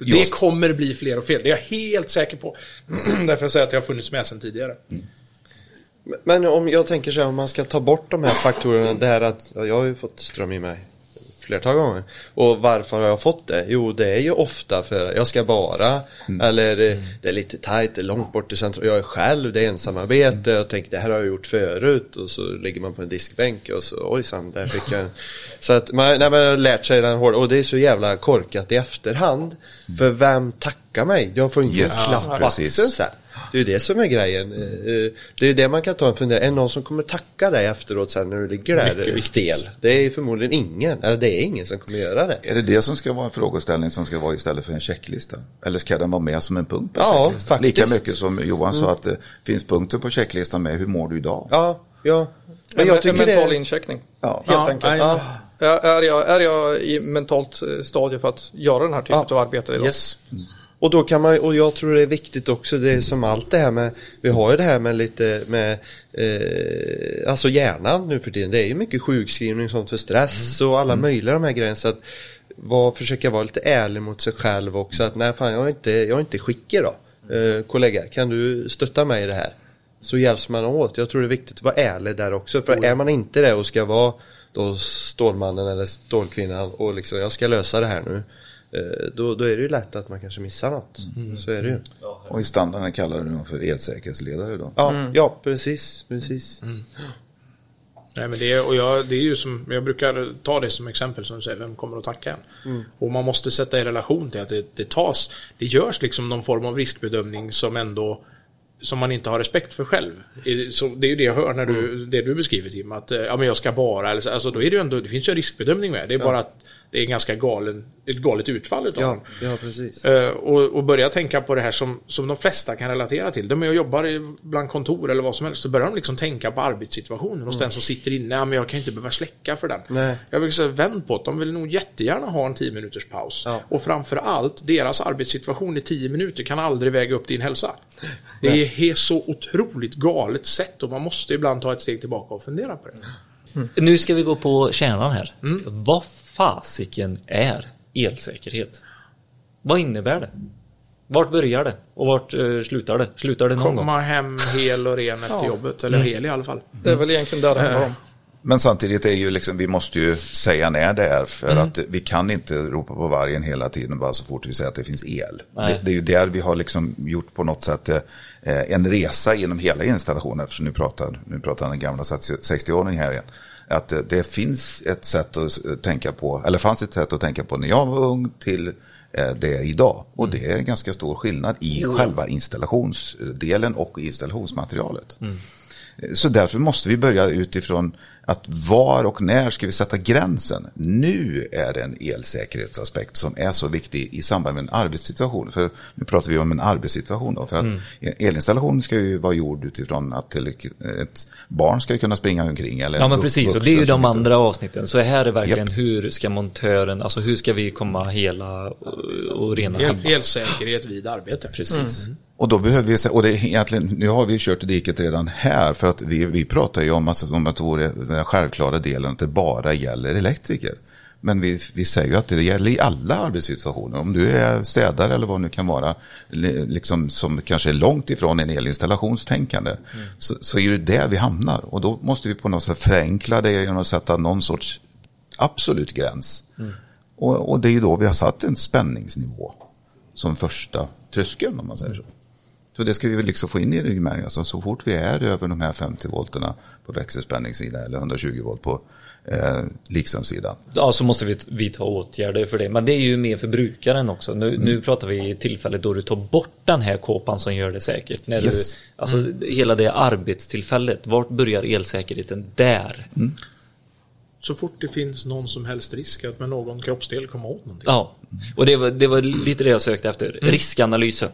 Det Just. kommer bli fler och fler, det är jag helt säker på. Därför jag säger att jag har funnits med sedan tidigare. Men om jag tänker så här, om man ska ta bort de här faktorerna, det här att ja, jag har ju fått ström i mig flertal gånger. Och varför har jag fått det? Jo, det är ju ofta för att jag ska bara, eller eh, det är lite tajt, det är långt bort till centrum, jag är själv, det är ensamarbete, jag tänker det här har jag gjort förut och så ligger man på en diskbänk och så ojsan, där fick jag en... Så att man, nej, man har lärt sig den hårda, och det är så jävla korkat i efterhand. För vem tackar mig? Jag får inte Yes. en klapp Ja, på axeln sen. Det är ju det som är grejen. Eh, Det är det man kan ta en fundering. Är det någon som kommer tacka dig efteråt sen när du ligger där Mycket eh, viktigt. stel? Det är förmodligen ingen. Eller det är ingen som kommer göra det. Är det det som ska vara en frågeställning som ska vara istället för en checklista? Eller ska den vara med som en punkt Ja, faktiskt. Lika mycket som Johan sa att det finns punkter på checklistan med hur mår du idag? Ja, ja. Men En, jag en tycker mental det... incheckning. Ja. Helt Ja, enkelt. Ja. Är, är, jag, är jag i mentalt eh, stadie för att göra den här typen Ja. av arbete idag? Yes. Och då kan man, och jag tror det är viktigt också, det är som allt det här med, vi har ju det här med lite med, eh, alltså hjärnan nu för tiden, det är ju mycket sjukskrivning och sånt för stress och alla möjliga de här grejerna så att var, försöka vara lite ärlig mot sig själv också att nej fan jag är inte, jag är inte skickig då. Eh, kollega, kan du stötta mig i det här? Så hjälps man åt. Jag tror det är viktigt att vara ärlig där också. För är man inte det och ska vara då Stålmannen eller Stålkvinnan och liksom jag ska lösa det här nu. Eh, Då, då är det ju lätt att man kanske missar något. Så är det ju. Och i standarden kallar du dem för elsäkerhetsledare då. Ja, ja precis, precis. Nej, men det, är, och jag, det är ju som, jag brukar ta det som exempel som du säger, vem kommer att tacka en? Och man måste sätta i relation till att det, det tas, det görs liksom någon form av riskbedömning som ändå som man inte har respekt för själv. Så det är ju det jag hör när du, det du beskriver Tim, att eh, ja, men jag ska bara, eller så, alltså då är det ju ändå, det finns ju en riskbedömning med, det är bara att det är en ganska galen, ett galet utfall utav Ja, den. ja precis. Eh, och, och börja tänka på det här som, som de flesta kan relatera till. De är och jobbar bland kontor eller vad som helst. Så börjar de liksom tänka på arbetssituationen hos den som sitter inne. Men jag kan inte behöva släcka för den. Nej. Jag vill säga vänd på det. De vill nog jättegärna ha en 10 minuters paus. Ja. Och framför allt, deras arbetssituation i 10 minuter kan aldrig väga upp din hälsa. Det är så otroligt galet sätt och man måste ibland ta ett steg tillbaka och fundera på det. Nu ska vi gå på kärnan här. Mm. Vad fasiken är elsäkerhet? Vad innebär det? Vart börjar det? Och vart eh, slutar det? Slutar det någon gång? Komma hem hel och ren efter jobbet. Eller hel i alla fall. Det är väl egentligen där det handlar om. Men samtidigt är ju liksom, vi måste ju säga när det är för Mm. att vi kan inte ropa på vargen hela tiden bara så fort vi säger att det finns el. Det, det är ju där vi har liksom gjort på något sätt eh, en resa genom hela installationen, eftersom nu pratar, nu pratar den gamla 60-åringen här igen. Att det finns ett sätt att tänka på, eller fanns ett sätt att tänka på när jag var ung till eh, det idag. Och det är ganska stor skillnad i själva installationsdelen och installationsmaterialet. Så därför måste vi börja utifrån att var och när ska vi sätta gränsen? Nu är det en elsäkerhetsaspekt som är så viktig i samband med en arbetssituation. För nu pratar vi om en arbetssituation då. För att elinstallation ska ju vara gjord utifrån att till ett barn ska kunna springa omkring. Eller Ja en men precis, och det är ju de inte- andra avsnitten. Så här är verkligen hur ska montören, alltså hur ska vi komma hela och, och rena El, hemma? elsäkerhet vid arbete. Precis. Och då behöver vi, och det är egentligen, nu har vi kört i diket redan här, för att vi, vi pratar ju om att, om att det vore den självklara delen att det bara gäller elektriker. Men vi, vi säger ju att det gäller i alla arbetssituationer. Om du är städare eller vad det nu kan vara, li- liksom som kanske är långt ifrån en elinstallationstänkande, så, så är det där vi hamnar. Och då måste vi på något sätt förenkla det genom att sätta någon sorts absolut gräns. Och, och det är ju då vi har satt en spänningsnivå som första tröskeln om man säger så. Så det ska vi väl liksom få in i ryggmärgen. Alltså, så fort vi är över de här 50 volterna på växelspänningssidan eller 120 volt på eh, likströmssidan. Ja, så måste vi vidta åtgärder för det. Men det är ju mer för brukaren också. Nu, nu pratar vi i tillfället då du tar bort den här kåpan som gör det säkert. När Yes. du, alltså hela det arbetstillfället, vart börjar elsäkerheten där? Så fort det finns någon som helst risk att med någon kroppsdel komma åt någonting. Ja, och det var, det var lite det jag sökte efter. Riskanalysen.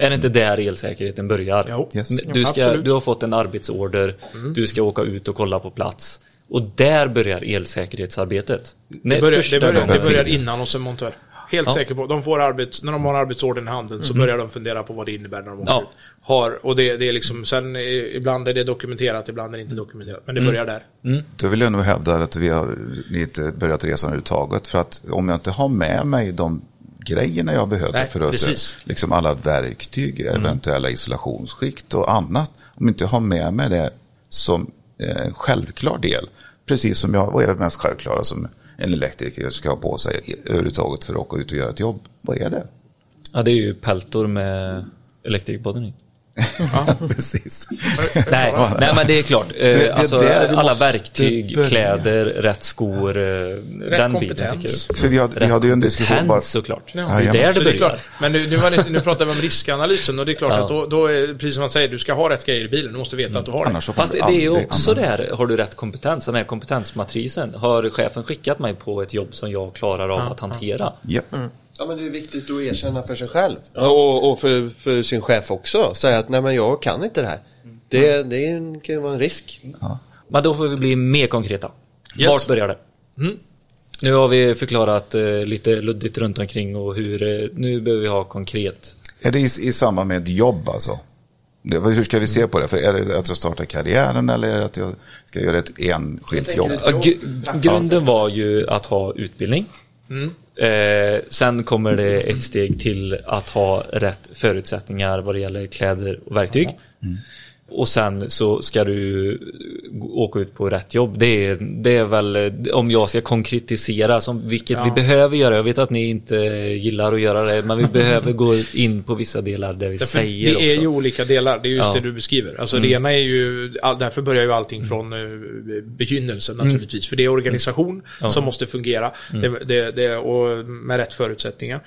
Är det inte där elsäkerheten börjar? Jo. Yes. Du, ska, du har fått en arbetsorder, du ska åka ut och kolla på plats. Och där börjar elsäkerhetsarbetet. Det börjar, det, börjar, det börjar innan hos en montör. Helt Ja. säker på. De får arbets, när de har arbetsorden i handen så börjar de fundera på vad det innebär när de åker Ja. ut. Har, och det, det är liksom, sen eh, ibland är det dokumenterat, ibland är det inte dokumenterat. Men det börjar där. Då vill jag nog hävda att vi har inte börjat resan överhuvudtaget. För att om jag inte har med mig de grejerna jag behöver Nej, för att precis. liksom alla verktyg, eventuella isolationsskikt och annat. Om inte jag har med mig det som eh, en självklar del. Precis som jag, vad är det mest självklara som en elektriker ska ha på sig överhuvudtaget för att åka ut och göra ett jobb? Vad är det? Ja, det är ju peltor med elektrikpodden i. Precis. Nej, nej, men det är klart. Eh, det alltså, vi alla verktyg, börja. kläder, rätt skor. eh, Rätt den kompetens. biten tycker För vi hade, vi Rätt hade ju en diskussion bara. kompetens såklart. Ja, det är där Så det det är börjar. klart. Men nu, nu, var det, nu pratar vi om riskanalysen och det är klart Ja. att då, då är precis som man säger, du ska ha rätt grejer i bilen. Du måste veta att du har det. Annars Fast det är också annan- där, har du rätt kompetens? Den här kompetensmatrisen. Har chefen skickat mig på ett jobb som jag klarar av att hantera? Japp. Ja men det är viktigt att erkänna för sig själv. Och, och för, för sin chef också. Säga att nej men jag kan inte det här. Det, det är en- kan ju vara en risk. Men då får vi bli mer konkreta. Yes. Vart börjar det? Nu har vi förklarat eh, lite luddigt runt omkring och hur, eh, nu behöver vi ha konkret. Är det i, i samband med ett jobb alltså? Det, hur ska vi se på det? För är det att jag startar karriären eller är det att jag ska göra ett enskilt jobb? Ja, gr- grunden var ju att ha utbildning. Eh, sen kommer det ett steg till att ha rätt förutsättningar vad det gäller kläder och verktyg. Mm. Och sen så ska du åka ut på rätt jobb. Det är, det är väl, om jag ska konkretisera, som, vilket vi behöver göra. Jag vet att ni inte gillar att göra det, men vi behöver gå in på vissa delar där vi Därför säger det är också. ju olika delar, det är just Ja. Mm. det du beskriver. Alltså det ena är ju, därför börjar ju allting från eh, begynnelsen naturligtvis. För det är organisation Mm. Ja. Mm. som måste fungera det, det, det, och med rätt förutsättningar.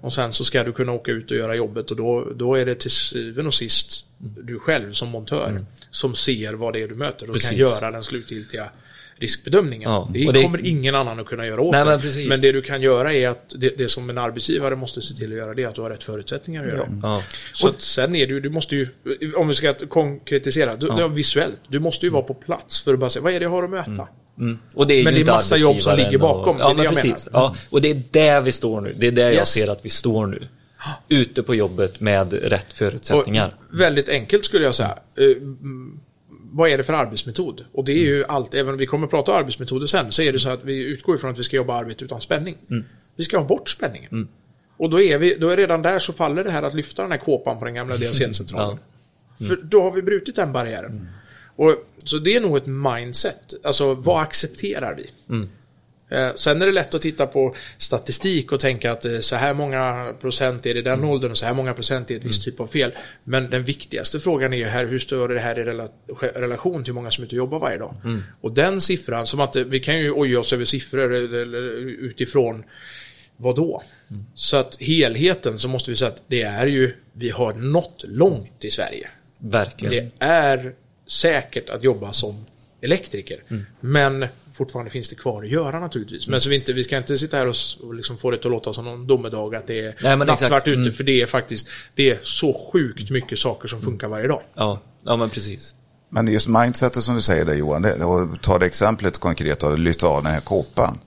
Och sen så ska du kunna åka ut och göra jobbet och då, då är det till syvende och sist du själv som montör som ser vad det är du möter och Mm. Precis. kan göra den slutgiltiga riskbedömningen. Ja, Det, och det- kommer ingen annan att kunna göra åt Nej, men precis. men det du kan göra är att det, det som en arbetsgivare måste se till att göra det är att du har rätt förutsättningar att göra det. Ja. Så att sen är det ju, du måste ju, om vi ska konkretisera, du, det är visuellt. Du måste ju vara på plats för att bara säga, vad är det jag har att möta? Mm. Och det är Men ju det är massa jobb som ligger bakom, Och, ja, men jag precis. menar. Ja, och det är där vi står nu. Det är där jag Yes. ser att vi står nu. Ute på jobbet med rätt förutsättningar. Och väldigt enkelt skulle jag säga. Eh, mm, vad är det för arbetsmetod? Och det är ju allt, även om vi kommer att prata arbetsmetoder sen, så är det så att vi utgår ifrån att vi ska jobba arbete utan spänning. Vi ska ha bort spänningen. Och då är, vi, då är redan där så faller det här att lyfta den här kåpan på den gamla DLCN-centralen. För då har vi brutit den barriären. Och, så det är nog ett mindset. Alltså vad accepterar vi? Eh, Sen är det lätt att titta på statistik och tänka att eh, så här många procent är det i den åldern och så här många procent är ett visst typ av fel. Men den viktigaste frågan är ju här, hur står det här i rela- relation till hur många som och jobbar varje dag? Och den siffran, som att eh, vi kan ju oja oss över siffror eller- utifrån vad då? Så att helheten så måste vi säga att det är ju, vi har nått långt i Sverige. Verkligen. Det är säkert att jobba som elektriker. Mm. Men fortfarande finns det kvar att göra naturligtvis. Men så vi, inte, vi ska inte sitta här och, och liksom få det att låta som någon domedag att det är Nej, nattsvart ute. Mm. För det är faktiskt det är så sjukt mycket saker som funkar varje dag. Ja, ja, men precis. Men just mindsetet som du säger där Johan, det, och ta det exemplet konkret och lyfta av den här kåpan.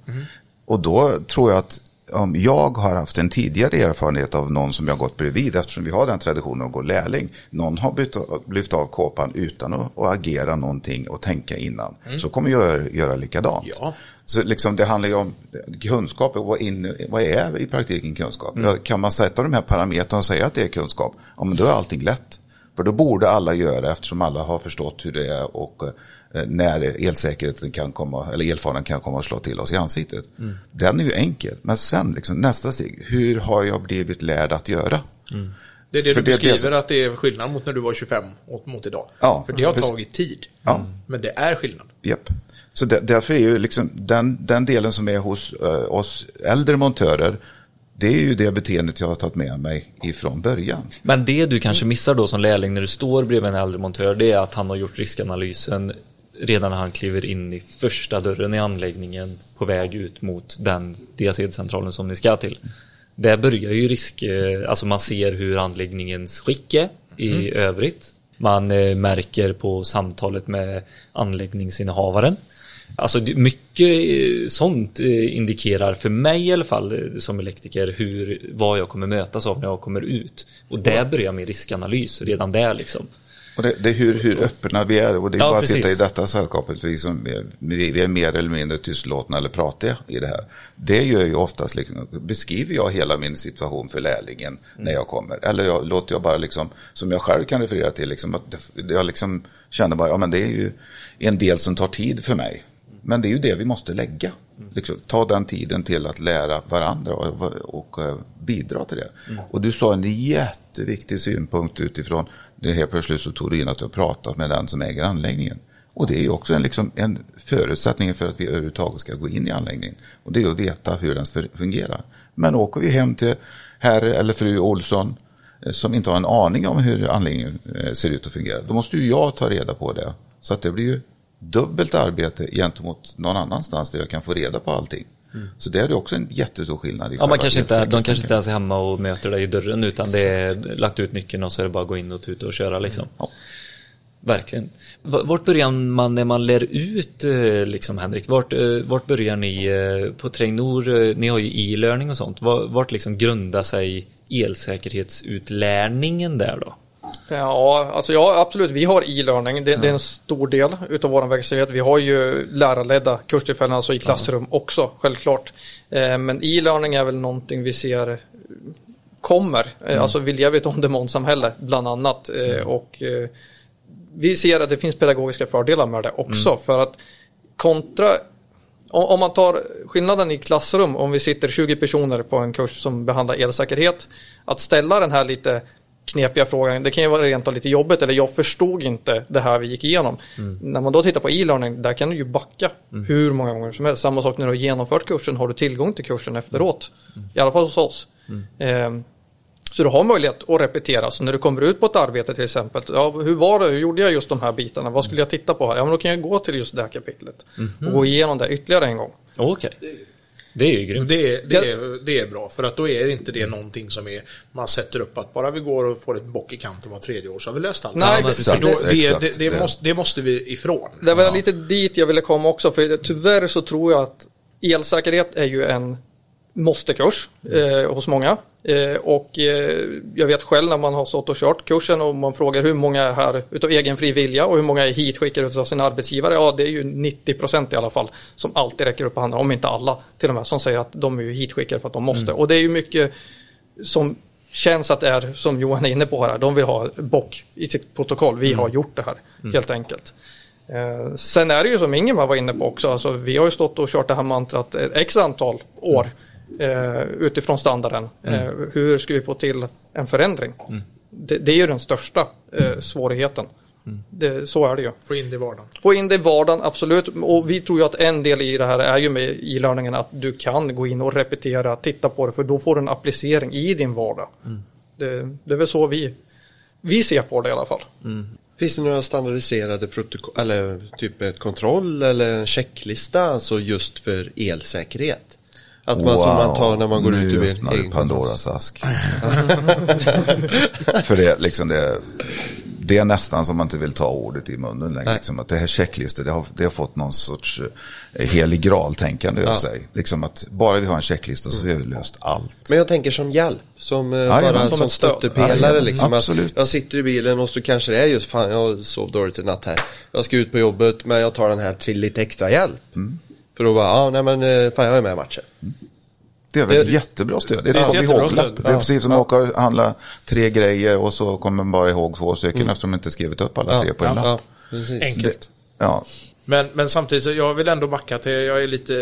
Och då tror jag att om jag har haft en tidigare erfarenhet av någon som jag gått bredvid, eftersom vi har den traditionen att gå lärling, någon har bytt, lyft av kåpan utan att, att agera någonting och tänka innan, så kommer jag göra, likadant. Ja. Så liksom det handlar ju om kunskap, vad, in, vad är i praktiken kunskap? Ja, Kan man sätta de här parametrarna och säga att det är kunskap, ja men då är allting lätt. För då borde alla göra eftersom alla har förstått hur det är och när elsäkerheten kan komma, eller elfaran kan komma och slå till oss i ansiktet. Den är ju enkel, men sen liksom, nästa steg, hur har jag blivit lärd att göra? Det är det För du beskriver som- att det är skillnad mot när du var 25 och mot idag. Ja, För det har precis. tagit tid. Ja. Men det är skillnad. Japp. Så där, därför är ju liksom den, den delen som är hos eh, oss äldre montörer, det är ju det beteendet jag har tagit med mig ifrån början. Men det du kanske missar då som lärling när du står bredvid en äldre montör, det är att han har gjort riskanalysen redan när han kliver in i första dörren i anläggningen på väg ut mot den DAC-centralen som ni ska till. Där börjar ju risk, eh, alltså man ser hur anläggningens skick är i övrigt. Man eh, märker på samtalet med anläggningsinnehavaren. Alltså mycket eh, sånt indikerar för mig i alla fall som elektriker hur, vad jag kommer mötas av när jag kommer ut. Och där börjar min riskanalys redan där liksom. Och det, det är hur, hur öppna vi är och det är Ja, bara precis. att titta i detta sällskapet, vi, som, är- vi är mer eller mindre tystlåtna eller pratiga i det här. Det gör ju oftast, liksom, beskriver jag hela min situation för lärlingen när jag kommer. Eller jag, låter jag bara liksom, som jag själv kan referera till, liksom, att det, jag liksom känner bara, ja men det är ju en del som tar tid för mig. Men det är ju det vi måste lägga. Liksom, ta den tiden till att lära varandra och, och, eh, bidra till det. Och du sa en jätteviktig synpunkt utifrån, det helt plötsligt så tog du in att du har pratat med den som äger anläggningen. Och det är ju också en, liksom, en förutsättning för att vi överhuvudtaget ska gå in i anläggningen. Och det är att veta hur den fungerar. Men åker vi hem till herr eller fru Olsson eh, som inte har en aning om hur anläggningen eh, ser ut och fungerar, då måste ju jag ta reda på det. Så att det blir ju dubbelt arbete gentemot någon annanstans där jag kan få reda på allting. Så det är också en jättestor skillnad. I Ja, man kanske inte, de kanske inte ens är hemma och möter dig i dörren utan det är lagt ut nyckeln och så är det bara att gå in och tuta och köra liksom. Ja. Verkligen. Vart börjar man när man lär ut, eh, liksom Henrik? Vart, eh, vart börjar ni eh, på Trainor? Ni har ju e-learning och sånt. Va- Vart liksom grundar sig elsäkerhetsutlärningen där då? Ja, alltså ja, absolut. Vi har e-learning. Det, det är en stor del utav vår verksamhet. Vi har ju lärarledda kurstillfällen, alltså i klassrum också, självklart. Eh, men e-learning är väl någonting vi ser kommer. Eh, Alltså vi lever i ett on-demand-samhälle bland annat. Eh, och eh, vi ser att det finns pedagogiska fördelar med det också. För att kontra om om man tar skillnaden i klassrum, om vi sitter 20 personer på en kurs som behandlar elsäkerhet, att ställa den här lite knepiga frågan, det kan ju vara rent av lite jobbigt eller jag förstod inte det här vi gick igenom. När man då tittar på e-learning, där kan du ju backa hur många gånger som helst. Samma sak när du har genomfört kursen, har du tillgång till kursen efteråt. I alla fall hos oss. Ehm, så du har möjlighet att repetera. Så när du kommer ut på ett arbete till exempel. Ja, hur var det? Hur gjorde jag just de här bitarna? Vad skulle jag titta på här? Ja, men då kan jag gå till just det här kapitlet. Och gå igenom det ytterligare en gång. Okej. Det är ju grymt. Det, det, är, det är bra för att då är inte det någonting som är man sätter upp att bara vi går och får ett bock i kanten var tredje år så har vi löst allt. Nej, Ja, exakt, då, det, det, det, det. måste, det måste vi ifrån. Det var lite dit jag ville komma också. För tyvärr så tror jag att elsäkerhet är ju en måstekurs eh, hos många. Eh, och eh, jag vet själv när man har stått och kört kursen och man frågar hur många är här utav egen fri vilja och hur många är hitskickade utav sin arbetsgivare. Ja, det är ju 90% i alla fall som alltid räcker upp handen, om inte alla till och med, som säger att de är hitskickade för att de måste. Och det är ju mycket som känns att det är, som Johan är inne på här, de vill ha bock i sitt protokoll. Vi har gjort det här, helt enkelt. Eh, sen är det ju som Ingemar var inne på också, alltså, vi har ju stått och kört det här mantrat ett x antal år eh, utifrån standarden. Eh, hur ska vi få till en förändring? Det, det är ju den största eh, svårigheten. Det, så är det ju. Få in det i vardagen. Få in det i vardagen, absolut. Och vi tror ju att en del i det här är ju med e-learningen att du kan gå in och repetera, titta på det, för då får du en applicering i din vardag. Det, det är väl så vi, vi ser på det i alla fall. Finns det några standardiserade protokoll, eller typ ett kontroll eller en checklista alltså just för elsäkerhet? Att man som man tar när man går ut ur nu en öppnar du egen Pandoras ask. För det, liksom det, det är nästan som man inte vill ta ordet i munnen längre. Liksom att det här checklistor, det har, det har fått någon sorts eh, helig graal-tänkande över Ja. sig. Liksom att bara vi har en checklista så har vi löst allt. Men jag tänker som hjälp, som, eh, bara Jajamän, som, som stöttepelare Jajamän, liksom. Att absolut. jag sitter i bilen och så kanske det är just fan jag sov dåligt i natt här. Jag ska ut på jobbet men jag tar den här till lite extra hjälp. Mm. För då bara, ja nej men eh, fan jag är med i matchen. Det är väl ett Det- jättebra stöd. Det är det är ett ihåg-lapp. stöd. Det är Ja. precis som att åka och handla tre grejer och så kommer man bara ihåg två stycken eftersom de inte skrivit upp alla tre på en ja, lapp. Enkelt. Ja, Men, men samtidigt så jag vill ändå backa till, jag är lite,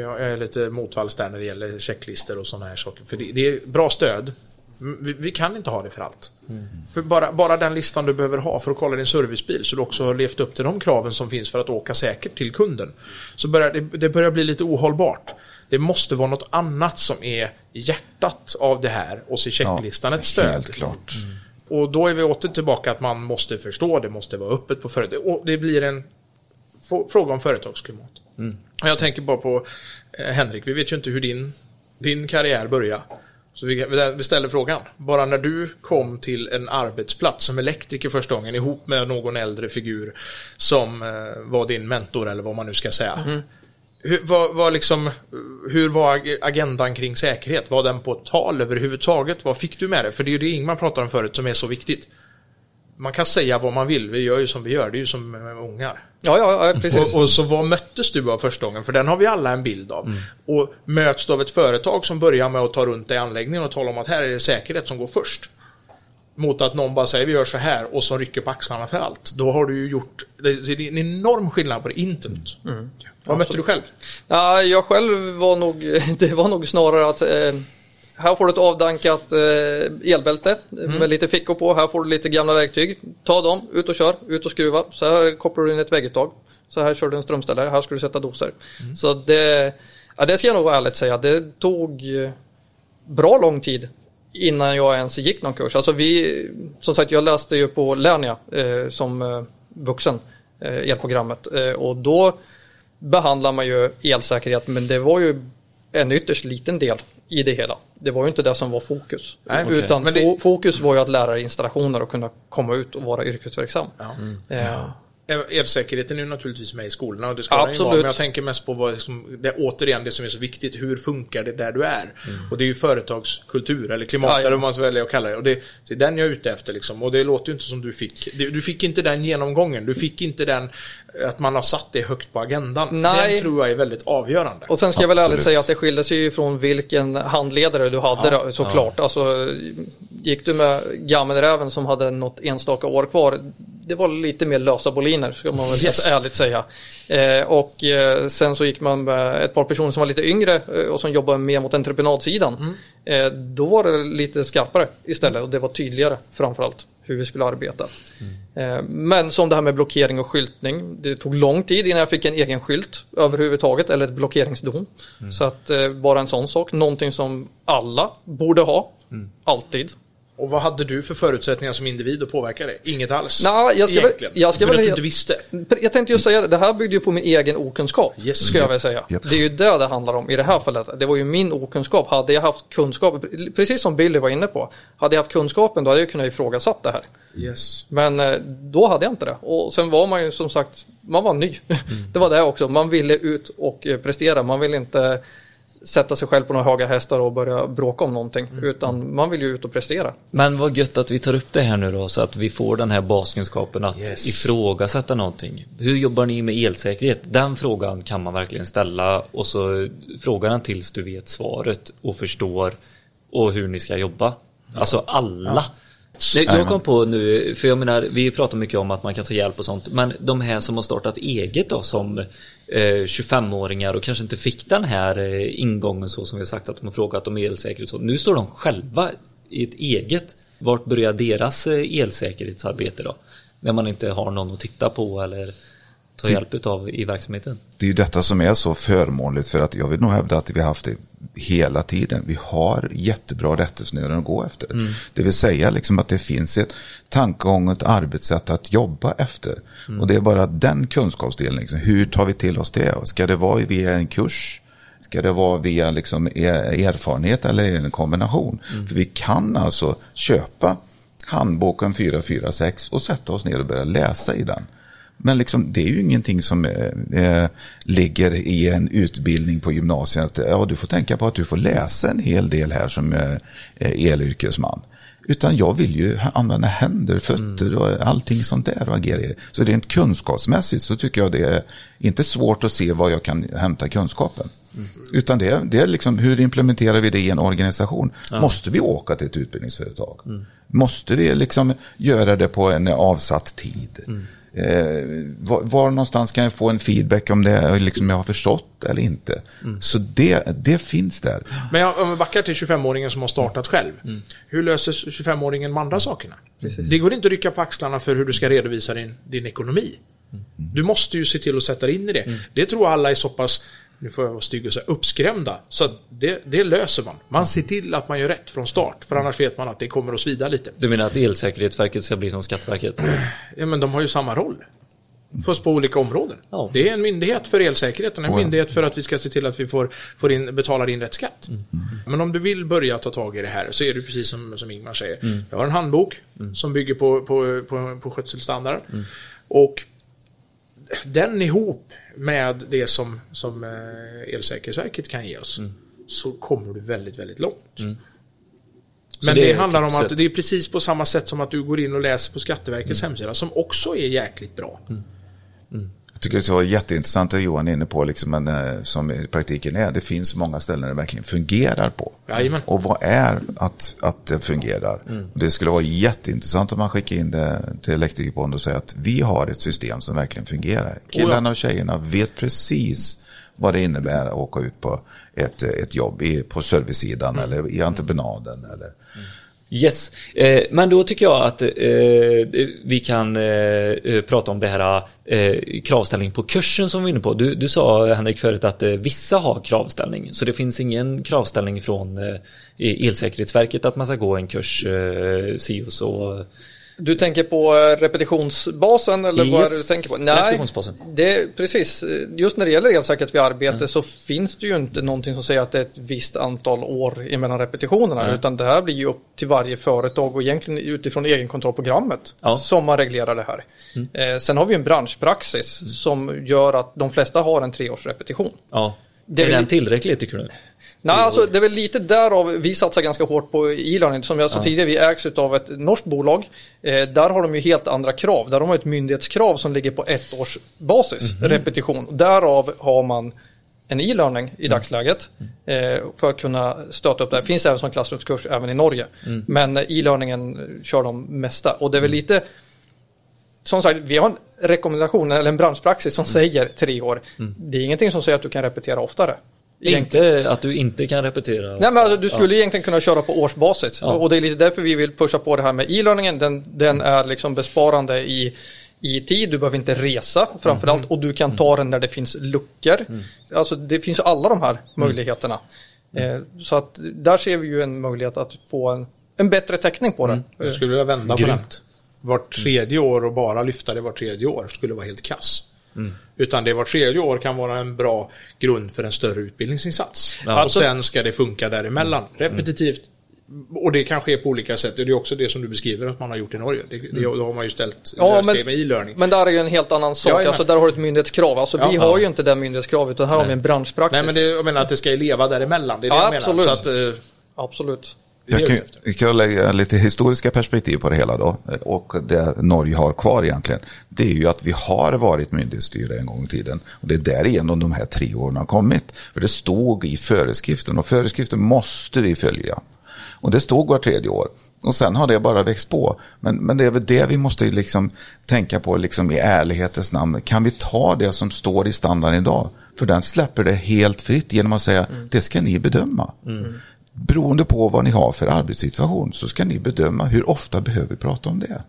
jag är lite motvalls där när det gäller checklistor och sådana här saker. För det, det är bra stöd. Mm, Vi, vi kan inte ha det för allt. För bara, bara den listan du behöver ha för att kolla din servicebil så du också har levt upp till de kraven som finns för att åka säkert till kunden. Så börjar det, det börjar bli lite ohållbart. Det måste vara något annat som är hjärtat av det här och så är checklistan ett stöd. helt klart. Och då är vi åter tillbaka att man måste förstå, det måste vara öppet på företag. Och det blir en fråga om företagsklimat. Och Jag tänker bara på eh, Henrik, vi vet ju inte hur din, din karriär började. Så vi, vi ställer frågan. Bara när du kom till en arbetsplats som elektriker första gången ihop med någon äldre figur som eh, var din mentor eller vad man nu ska säga. Hur, vad, vad liksom, hur var ag- agendan kring säkerhet? Var den på tal överhuvudtaget? Vad fick du med det? För det är ju det Ingmar pratade om förut som är så viktigt. Man kan säga vad man vill, vi gör ju som vi gör, det är ju som ungar. Ja, ja, ja precis. Och, och så vad möttes du av första gången? För den har vi alla en bild av. Och möts du av ett företag som börjar med att ta runt dig i anläggningen och tala om att här är det säkerhet som går först. Mot att någon bara säger vi gör så här och så rycker på axlarna för allt. Då har du ju gjort, det är en enorm skillnad på det internet. Vad mötte du själv? Ja, jag själv var nog, det var nog snarare att eh, här får du ett avdankat eh, elbälte med lite fickor på. Här får du lite gamla verktyg. Ta dem, ut och kör, ut och skruva. Så här kopplar du in ett vägguttag. Så här kör du en strömställare, här ska du sätta doser. Så det, ja, det ska jag nog ärligt säga, det tog eh, bra lång tid innan jag ens gick någon kurs. Alltså vi, som sagt jag läste ju på Lernia eh, som eh, vuxen, eh, elprogrammet. Eh, och då behandlar man ju elsäkerhet men det var ju en ytterst liten del i det hela. Det var ju inte det som var fokus. Nej. Utan Men det- fo- fokus var ju att lära dig installationer och kunna komma ut och vara yrkesverksam. Eh, Elsäkerheten är ju naturligtvis med i skolorna och det ska den Absolut. vara. Men jag tänker mest på vad som, det, återigen det som är så viktigt. Hur funkar det där du är? Och det är ju företagskultur eller klimat Ja, ja. eller vad man så väljer att kalla det. Och det, det är den jag är ute efter liksom. Och det låter ju inte som du fick. Du, du fick inte den genomgången. Du fick inte den att man har satt det högt på agendan. Nej. Den tror jag är väldigt avgörande. Och sen ska jag väl ärligt säga att det skilde sig ju från vilken handledare du hade då, såklart. Alltså, gick du med gammelräven som hade något enstaka år kvar, det var lite mer lösa boliner ska man väl Yes. ärligt säga. Eh, och eh, sen så gick man med ett par personer som var lite yngre eh, och som jobbade mer mot entreprenadsidan. Eh, då var det lite skarpare istället och det var tydligare framförallt hur vi skulle arbeta. Eh, Men som det här med blockering och skyltning. Det tog lång tid innan jag fick en egen skylt överhuvudtaget eller ett blockeringsdon. Så att bara en sån sak. Någonting som alla borde ha. Alltid. Och vad hade du för förutsättningar som individ att påverka det? Inget alls. Nej, jag ska väl- Egentligen. jag ska för väl- att du inte visste. Jag tänkte just säga det, det här byggde ju på min egen okunskap. Yes. Ska jag väl säga. Japp. Det är ju det det handlar om i det här fallet. Det var ju min okunskap. Hade jag haft kunskap, precis som Billy var inne på. Hade jag haft kunskapen då hade jag kunnat ifrågasatt det här. Yes. Men eh, då hade jag inte det. Och sen var man ju som sagt, man var ny. det var det också. Man ville ut och eh, prestera. Man ville inte sätta sig själv på några höga hästar och börja bråka om någonting. Utan man vill ju ut och prestera. Men vad gött att vi tar upp det här nu då så att vi får den här baskunskapen att Yes. ifrågasätta någonting. Hur jobbar ni med elsäkerhet? Den frågan kan man verkligen ställa och så fråga den tills du vet svaret och förstår och hur ni ska jobba. Alltså alla. Nej, Jag kom på nu, för jag menar, vi pratar mycket om att man kan ta hjälp och sånt, men de här som har startat eget då som 25-åringar och kanske inte fick den här eh, ingången så som vi har sagt att de har frågat om elsäkerhet. Så. Nu står de själva i ett eget. Vart börjar deras eh, elsäkerhetsarbete då? När man inte har någon att titta på eller ta hjälp utav i verksamheten. Det är ju detta som är så förmånligt för att jag vill nog hävda att vi har haft det hela tiden. Vi har jättebra rättesnören att gå efter. Det vill säga liksom att det finns ett tankegång och ett arbetssätt att jobba efter. Och det är bara den kunskapsdelen. Liksom. Hur tar vi till oss det? Ska det vara via en kurs? Ska det vara via liksom er- erfarenhet eller en kombination? För vi kan alltså köpa handboken 446 och sätta oss ner och börja läsa i den. Men liksom, det är ju ingenting som eh, eh, ligger i en utbildning på gymnasiet. Att, ja, du får tänka på att du får läsa en hel del här som eh, elyrkesman. Utan jag vill ju använda händer, fötter och allting sånt där och agera i det. Så rent kunskapsmässigt så tycker jag det är inte svårt att se var jag kan hämta kunskapen. Utan det, det är liksom hur implementerar vi det i en organisation? Måste vi åka till ett utbildningsföretag? Måste vi liksom göra det på en avsatt tid? Eh, var, var någonstans kan jag få en feedback om det liksom jag har förstått eller inte? Så det, det finns där. Men jag, om vi backar till 25-åringen som har startat själv. Hur löser 25-åringen de andra sakerna? Det går inte att rycka på axlarna för hur du ska redovisa din, din ekonomi. Du måste ju se till att sätta dig in i det. Det tror alla är så pass, nu får jag vara stygg och säga, uppskrämda. Så det, det löser man. Man ser till att man gör rätt från start. För annars vet man att det kommer att svida lite. Du menar att Elsäkerhetsverket ska bli som Skatteverket? Ja, men de har ju samma roll. Fast på olika områden. Ja. Det är en myndighet för elsäkerheten, en myndighet för att vi ska se till att vi får, får in, betalar in rätt skatt. Men om du vill börja ta tag i det här så är det precis som, som Ingmar säger. Jag har en handbok som bygger på, på, på, på skötselstandard. Och den ihop med det som, som eh, Elsäkerhetsverket kan ge oss så kommer du väldigt, väldigt långt. Så Men det det, handlar om att det är precis på samma sätt som att du går in och läser på Skatteverkets hemsida som också är jäkligt bra. Tycker det var jätteintressant det Johan är inne på, liksom, men, eh, som i praktiken är. Det finns många ställen det verkligen fungerar på. Jajamän. Och vad är att, att det fungerar? Mm. Det skulle vara jätteintressant om man skickar in det till Elektrikerbonden och säger att vi har ett system som verkligen fungerar. Killarna och tjejerna vet precis vad det innebär att åka ut på ett, ett jobb i, på servicesidan Mm. eller i entreprenaden. Eller. Yes, eh, men då tycker jag att eh, vi kan eh, eh prata om det här eh, kravställning på kursen som vi var inne på. Du, du sa Henrik förut att eh, vissa har kravställning, så det finns ingen kravställning från e-, Elsäkerhetsverket att man ska gå en kurs eh, si och så du tänker på eh, repetitionsbasen eller vad är det du Yes. tänker på? Repetitionsbasen. det, precis. Just när det gäller elsäkerhet vid arbete så finns det ju inte någonting som säger att det är ett visst antal år emellan repetitionerna. Nej. Utan det här blir ju upp till varje företag och egentligen utifrån egenkontrollprogrammet Ja. som man reglerar det här. Eh, sen har vi en branschpraxis som gör att de flesta har en treårsrepetition. Ja. Det är den tillräcklig tycker du? Nej, alltså det är väl lite därav vi satsar ganska hårt på e-learning. Som jag sa tidigare, vi ägs av ett norskt bolag. Eh, där har de ju helt andra krav. Där har de ett myndighetskrav som ligger på ett års basis, repetition. Därav har man en e-learning i dagsläget eh, för att kunna stöta upp det. Det finns även som klassrumskurs även i Norge. Men eh, e-learningen kör de mesta. Och det är väl lite som sagt, vi har en rekommendation eller en branschpraxis som säger tre år. Det är ingenting som säger att du kan repetera oftare. Inte att du inte kan repetera. Nej men alltså, du skulle egentligen kunna köra på årsbasis. Ja. Och det är lite därför vi vill pusha på det här med e-learningen. Den, den är liksom besparande i, i tid. Du behöver inte resa framförallt. Och du kan ta den när det finns luckor. Alltså det finns alla de här möjligheterna. Eh, så att där ser vi ju en möjlighet att få en, en bättre täckning på det. Jag skulle vilja vända på Grymt. det. Vart tredje år och bara lyfta det vart tredje år skulle vara helt kass. Mm. Utan det vart tredje år kan vara en bra grund för en större utbildningsinsats. Ja. och sen ska det funka däremellan. Repetitivt. Och det kan ske på olika sätt. Det är också det som du beskriver att man har gjort i Norge. Det, det, då har man ju ställt Ja, men- det med e-learning. Men där är ju en helt annan sak. Jajamän. Alltså där har du ett myndighetskrav. Alltså vi Ja. har ju inte det myndighetskravet utan här har vi en branschpraxis. Nej men det, jag menar att det ska ju leva däremellan. Det är det Ja, jag menar. absolut. Så att, eh, Absolut. Jag kan, jag kan lägga lite historiska perspektiv på det hela då. Och det Norge har kvar egentligen. Det är ju att vi har varit myndighetsstyre en gång i tiden. Och det är därigenom de här tre åren har kommit. För det stod i föreskriften och föreskriften måste vi följa. Och det stod var tredje år. Och sen har det bara växt på. Men, men det är väl det vi måste liksom tänka på liksom i ärlighetens namn. Kan vi ta det som står i standarden idag? För den släpper det helt fritt genom att säga det ska ni bedöma. Beroende på vad ni har för arbetssituation så ska ni bedöma hur ofta behöver vi prata om det.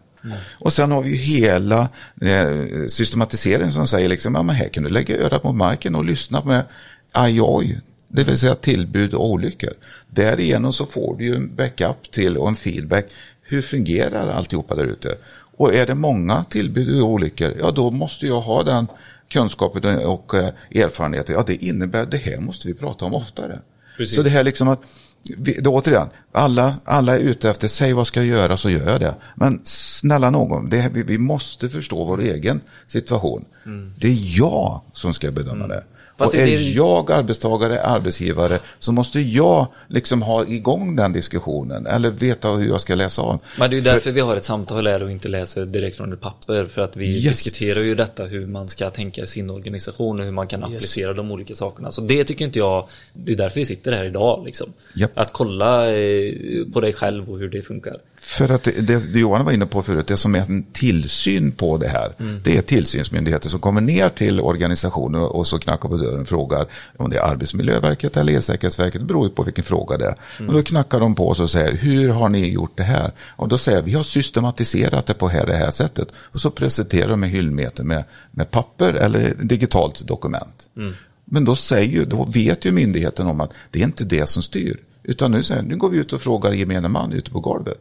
Och sen har vi ju hela eh, systematiseringen som säger liksom, ja men här kan du lägga örat mot marken och lyssna med aj oj, det vill säga tillbud och olyckor. Därigenom så får du ju en backup till och en feedback. Hur fungerar alltihopa där ute? Och är det många tillbud och olyckor, ja då måste jag ha den kunskapen och eh, erfarenheten. Ja, det innebär det här måste vi prata om oftare. Precis. Så det här liksom att, vi, då återigen, alla, alla är ute efter, säg vad ska jag göra så gör jag det. Men snälla någon, det, vi, vi måste förstå vår egen situation. Det är jag som ska bedöma det. Fast och är det- jag arbetstagare, arbetsgivare, så måste jag liksom ha igång den diskussionen. Eller veta hur jag ska läsa av. Men det är ju För- därför vi har ett samtal här och inte läser direkt från ett papper. För att vi Yes. diskuterar ju detta hur man ska tänka i sin organisation och hur man kan applicera de olika sakerna. Så det tycker inte jag, det är därför vi sitter här idag. Liksom. Japp. Att kolla eh, på dig själv och hur det funkar. För att det, det Johan var inne på förut, det som är en tillsyn på det här, det är tillsynsmyndigheter som kommer ner till organisationer och så knackar på frågar om det är Arbetsmiljöverket eller Elsäkerhetsverket, det beror ju på vilken fråga det är. Och då knackar de på oss och säger, hur har ni gjort det här? Och då säger vi, vi har systematiserat det på här, det här sättet. Och så presenterar de en hyllmeter med, med papper eller digitalt dokument. Men då, säger då vet ju myndigheten om att det är inte det som styr. Utan nu, säger, nu går vi ut och frågar gemene man ute på golvet.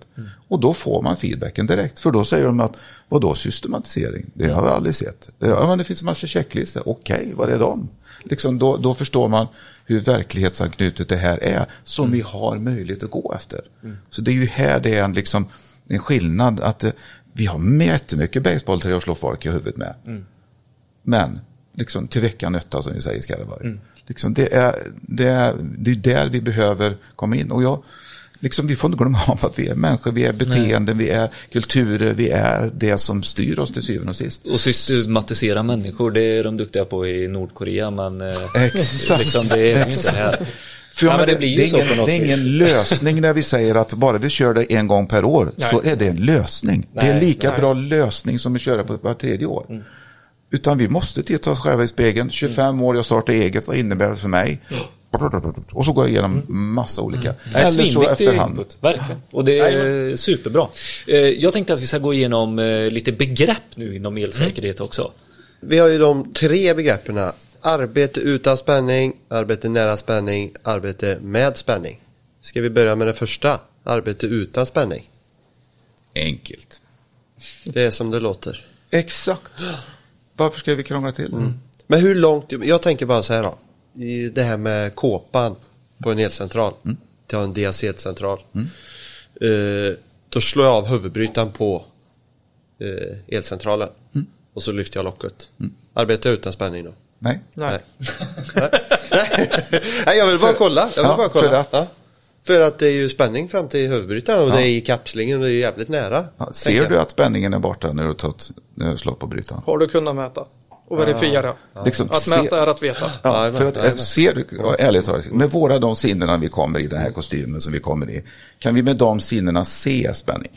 Och då får man feedbacken direkt. För då säger de att, vadå systematisering? Det har jag aldrig sett. Ja, men det finns en massa checklistor. Okej, vad är de? Liksom, då, då förstår man hur verklighetsanknutet det här är. Som vi har möjlighet att gå efter. Så det är ju här det är en, liksom, en skillnad. att eh, Vi har jättemycket basebollträ att slå folk i huvudet med. Men liksom, till veckan nötta som vi säger i Skaraborg. Liksom, det, är, det, är, det är där vi behöver komma in. Och jag, liksom, vi får inte glömma av att vi är människor, vi är beteenden, vi är kulturer, vi är det som styr oss till syvende och sist. Och systematisera människor, det är de duktiga på i Nordkorea men eh, Exakt. liksom, det är inte här. För Ja, ja, men det, det det, är så ingen, det är ingen lösning när vi säger att bara vi kör det en gång per år så är det en lösning. det är en Nej, lika nej. bra lösning som att köra på var tredje år. Utan vi måste titta oss själva i spegeln. 25 år, jag startar eget, vad innebär det för mig? Och så går jag igenom massa olika. Nej, Eller så efterhand. input, verkligen. Och det är superbra. Eh, Jag tänkte att vi ska gå igenom eh, lite begrepp nu inom elsäkerhet också. Vi har ju de tre begreppen. Arbete utan spänning, arbete nära spänning, arbete med spänning. Ska vi börja med det första? Arbete utan spänning. Enkelt. Det är som det låter. Exakt. Varför ska vi krångla till? Mm. Men hur långt, jag tänker bara så här då. I det här med kåpan på en elcentral. Mm. Till en DC-central. Eh, då slår jag av huvudbrytaren på eh, elcentralen. Mm. Och så lyfter jag locket. Arbetar jag utan spänning då? Nej. Nej. Nej. Nej, jag vill bara kolla. Jag vill Ja, bara kolla. för att- Ja. För att det är ju spänning fram till huvudbrytaren och Ja. det är i kapslingen och det är jävligt nära. Ser jag. du att spänningen är borta när du har tagit- när du slår på brytaren? Har du kunnat mäta och verifiera? Liksom, Att se- mäta är att veta. Ja, Ja, för att ja, jag ser du, ja, ärligt talat, med våra de sinnena vi kommer i den här kostymen som vi kommer i, kan vi med de sinnena se spänning?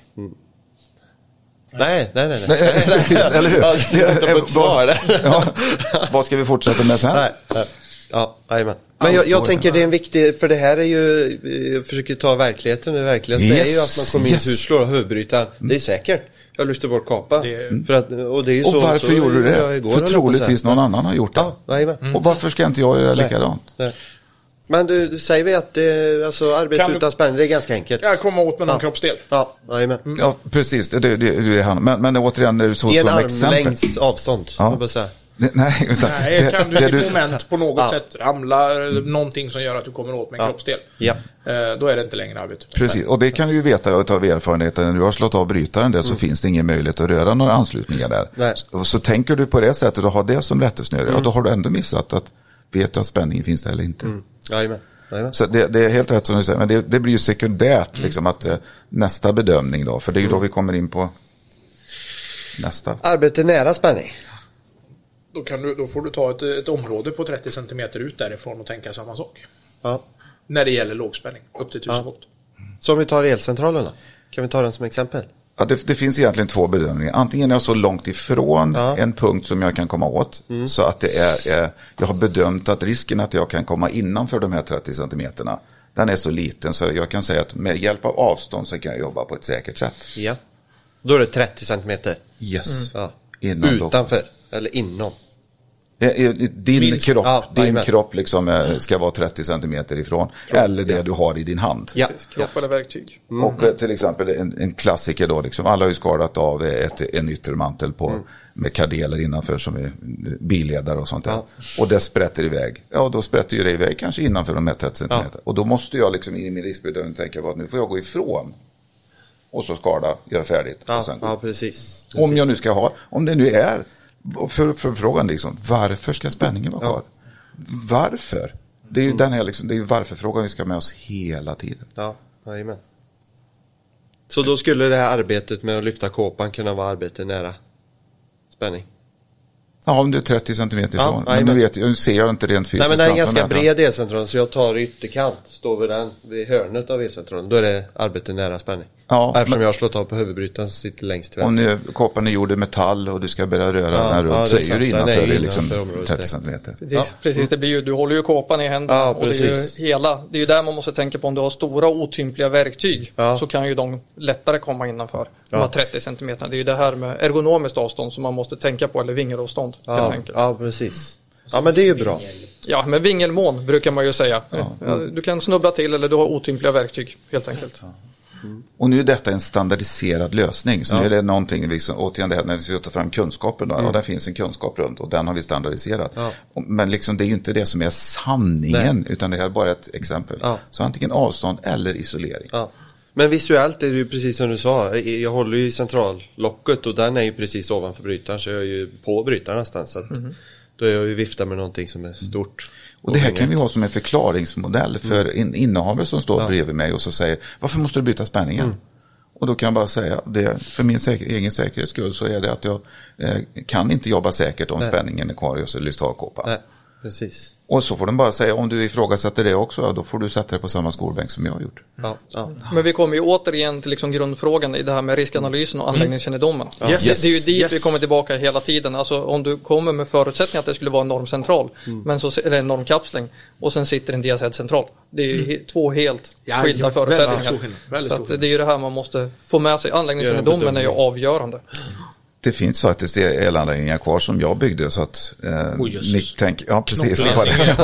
Nej, nej, nej. nej. Nej, eller hur? Ja. Ja, vad ska vi fortsätta med sen? Nej, nej. Ja, jajamän. Men jag, jag tänker det är en viktig, för det här är ju, jag försöker ta verkligheten, det verkligaste är ju Yes, att man kommer in yes. i ett hus, slår huvudbrytaren. Det är säkert. Jag lyfter bort kapa. För att, och det är Och så, varför så gjorde du det? igår, För troligtvis någon annan har gjort det. Ja, jajamän. Och varför ska inte jag göra likadant? Nej. Men du, säger vi att det, alltså arbete Kan du- utan spänning, det är ganska enkelt. Jag komma åt med någon Ja. kroppsdel. Ja, jajamän. Ja, precis. Det, det, det är han. Men, men återigen, det är så I en som exempel. armlängds avstånd, Ja. Nej, utan, Nej, det- kan du det i ett moment på något Ja. sätt ramla, eller någonting som gör att du kommer åt med en Ja. kroppsdel. Ja. Eh, Då är det inte längre arbete. Precis, och det kan du ju veta av erfarenheten. När du har slått av brytaren där så finns det ingen möjlighet att röra några anslutningar där. Nej. Så, så tänker du på det sättet och har det som rättesnöre, ja, då har du ändå missat att vet du att spänningen finns där eller inte. Jajamän. jajamän. Så det, det är helt rätt som du säger, men det, det blir ju sekundärt liksom att eh, nästa bedömning då, för det är ju då vi kommer in på nästa. Arbete nära spänning. Då, kan du, då får du ta ett, ett område på 30 cm ut därifrån och tänka samma sak. Ja. När det gäller lågspänning, upp till 1000 Ja. volt. Så om vi tar elcentralen då? Kan vi ta den som exempel? Ja, det, det finns egentligen två bedömningar. Antingen är jag så långt ifrån Ja. Mm. en punkt som jag kan komma åt. Så att det är, är, jag har bedömt att risken att jag kan komma innanför de här 30 centimeterna. Den är så liten så jag kan säga att med hjälp av avstånd så kan jag jobba på ett säkert sätt. Ja. Då är det 30 centimeter. Yes. Ja. Innan då. Utanför, eller inom. Eh, eh, Din Minst. kropp, Ja, din kropp liksom eh, ska vara 30 centimeter ifrån. eller det du har i din hand. Ja. Precis, kropp eller verktyg. Och eh, till exempel en, en klassiker då, liksom, alla har ju skadat av ett, en yttermantel på, med kardeler innanför som är billedare och sånt där. Ja. Och det sprätter iväg. Ja, då sprätter ju det iväg kanske innanför de här 30 cm. Och då måste jag liksom i min riskbedömning tänka på att nu får jag gå ifrån. Och så skada, göra färdigt. Ja, och sen ja precis. Om jag nu ska ha, om det nu är, för, för frågan liksom, varför ska spänningen vara Ja. kvar? Varför? Det är ju den här liksom, det är varför-frågan vi ska ha med oss hela tiden. Ja, jajamän. Så då skulle det här arbetet med att lyfta kåpan kunna vara arbete nära spänning? Ja, om det är 30 centimeter Ja, ifrån. men jajamän. nu, vet nu ser jag inte rent fysiskt. Nej men den är ganska bred elcentral så jag tar ytterkant, står vid den, vid hörnet av elcentralen. Då är det arbete nära spänning. Ja, Eftersom men- jag har slått av på huvudbrytaren som sitter längst till Om vänster. nu kåpan är gjord i metall och du ska börja röra Ja, den här runt ja, så det är är ju det innanför, innanför liksom området 30 direkt. centimeter. Precis, Ja. precis det blir ju, du håller ju kåpan i händerna Ja, och det är ju hela, det är ju där man måste tänka på om du har stora otympliga verktyg Ja. så kan ju de lättare komma innanför de här 30 centimeterna. Det är ju det här med ergonomiskt avstånd som man måste tänka på eller vingelavstånd Ja, ja, precis. Ja men det är ju bra. Ja, men vingelmån brukar man ju säga. Ja, Du kan snubbla till eller du har otympliga verktyg helt enkelt. Och nu är detta en standardiserad lösning. Så nu är det någonting, liksom, återigen det här när vi ska ta fram kunskapen. Då, och där finns en kunskap runt och den har vi standardiserat. Mm. Ja. Men liksom, det är ju inte det som är sanningen, utan det är bara ett exempel. Ja. Så antingen avstånd eller isolering. Ja. Men visuellt är det ju precis som du sa. Jag håller ju i centrallocket och den är ju precis ovanför brytaren så jag är ju på brytaren nästan. Så att Då är jag ju vifta med någonting som är stort. Och det här kan vi ha som en förklaringsmodell för en innehavare som står Ja. bredvid mig och så säger varför måste du byta spänningen? Och då kan jag bara säga, det, för min säker, egen säkerhets skull så är det att jag eh, kan inte jobba säkert om Nej. spänningen är kvar i lyftkåpan. Nej, precis. Och så får den bara säga, om du ifrågasätter det också, då får du sätta dig på samma skolbänk som jag har gjort. Ja, ja. Men vi kommer ju återigen till liksom grundfrågan i det här med riskanalysen och anläggningskännedomen. Yes. Det, det är ju dit Yes. vi kommer tillbaka hela tiden. Alltså om du kommer med förutsättningen att det skulle vara en normcentral, men så, eller en normkapsling, och sen sitter en diazed-central. Det är ju he- två helt Ja, skilda ja, förutsättningar. väldigt väldigt så det är ju det här man måste få med sig. Anläggningskännedomen är ju avgörande. Det finns faktiskt elanläggningar kvar som jag byggde så att eh, jösses. ni tänker, ja precis.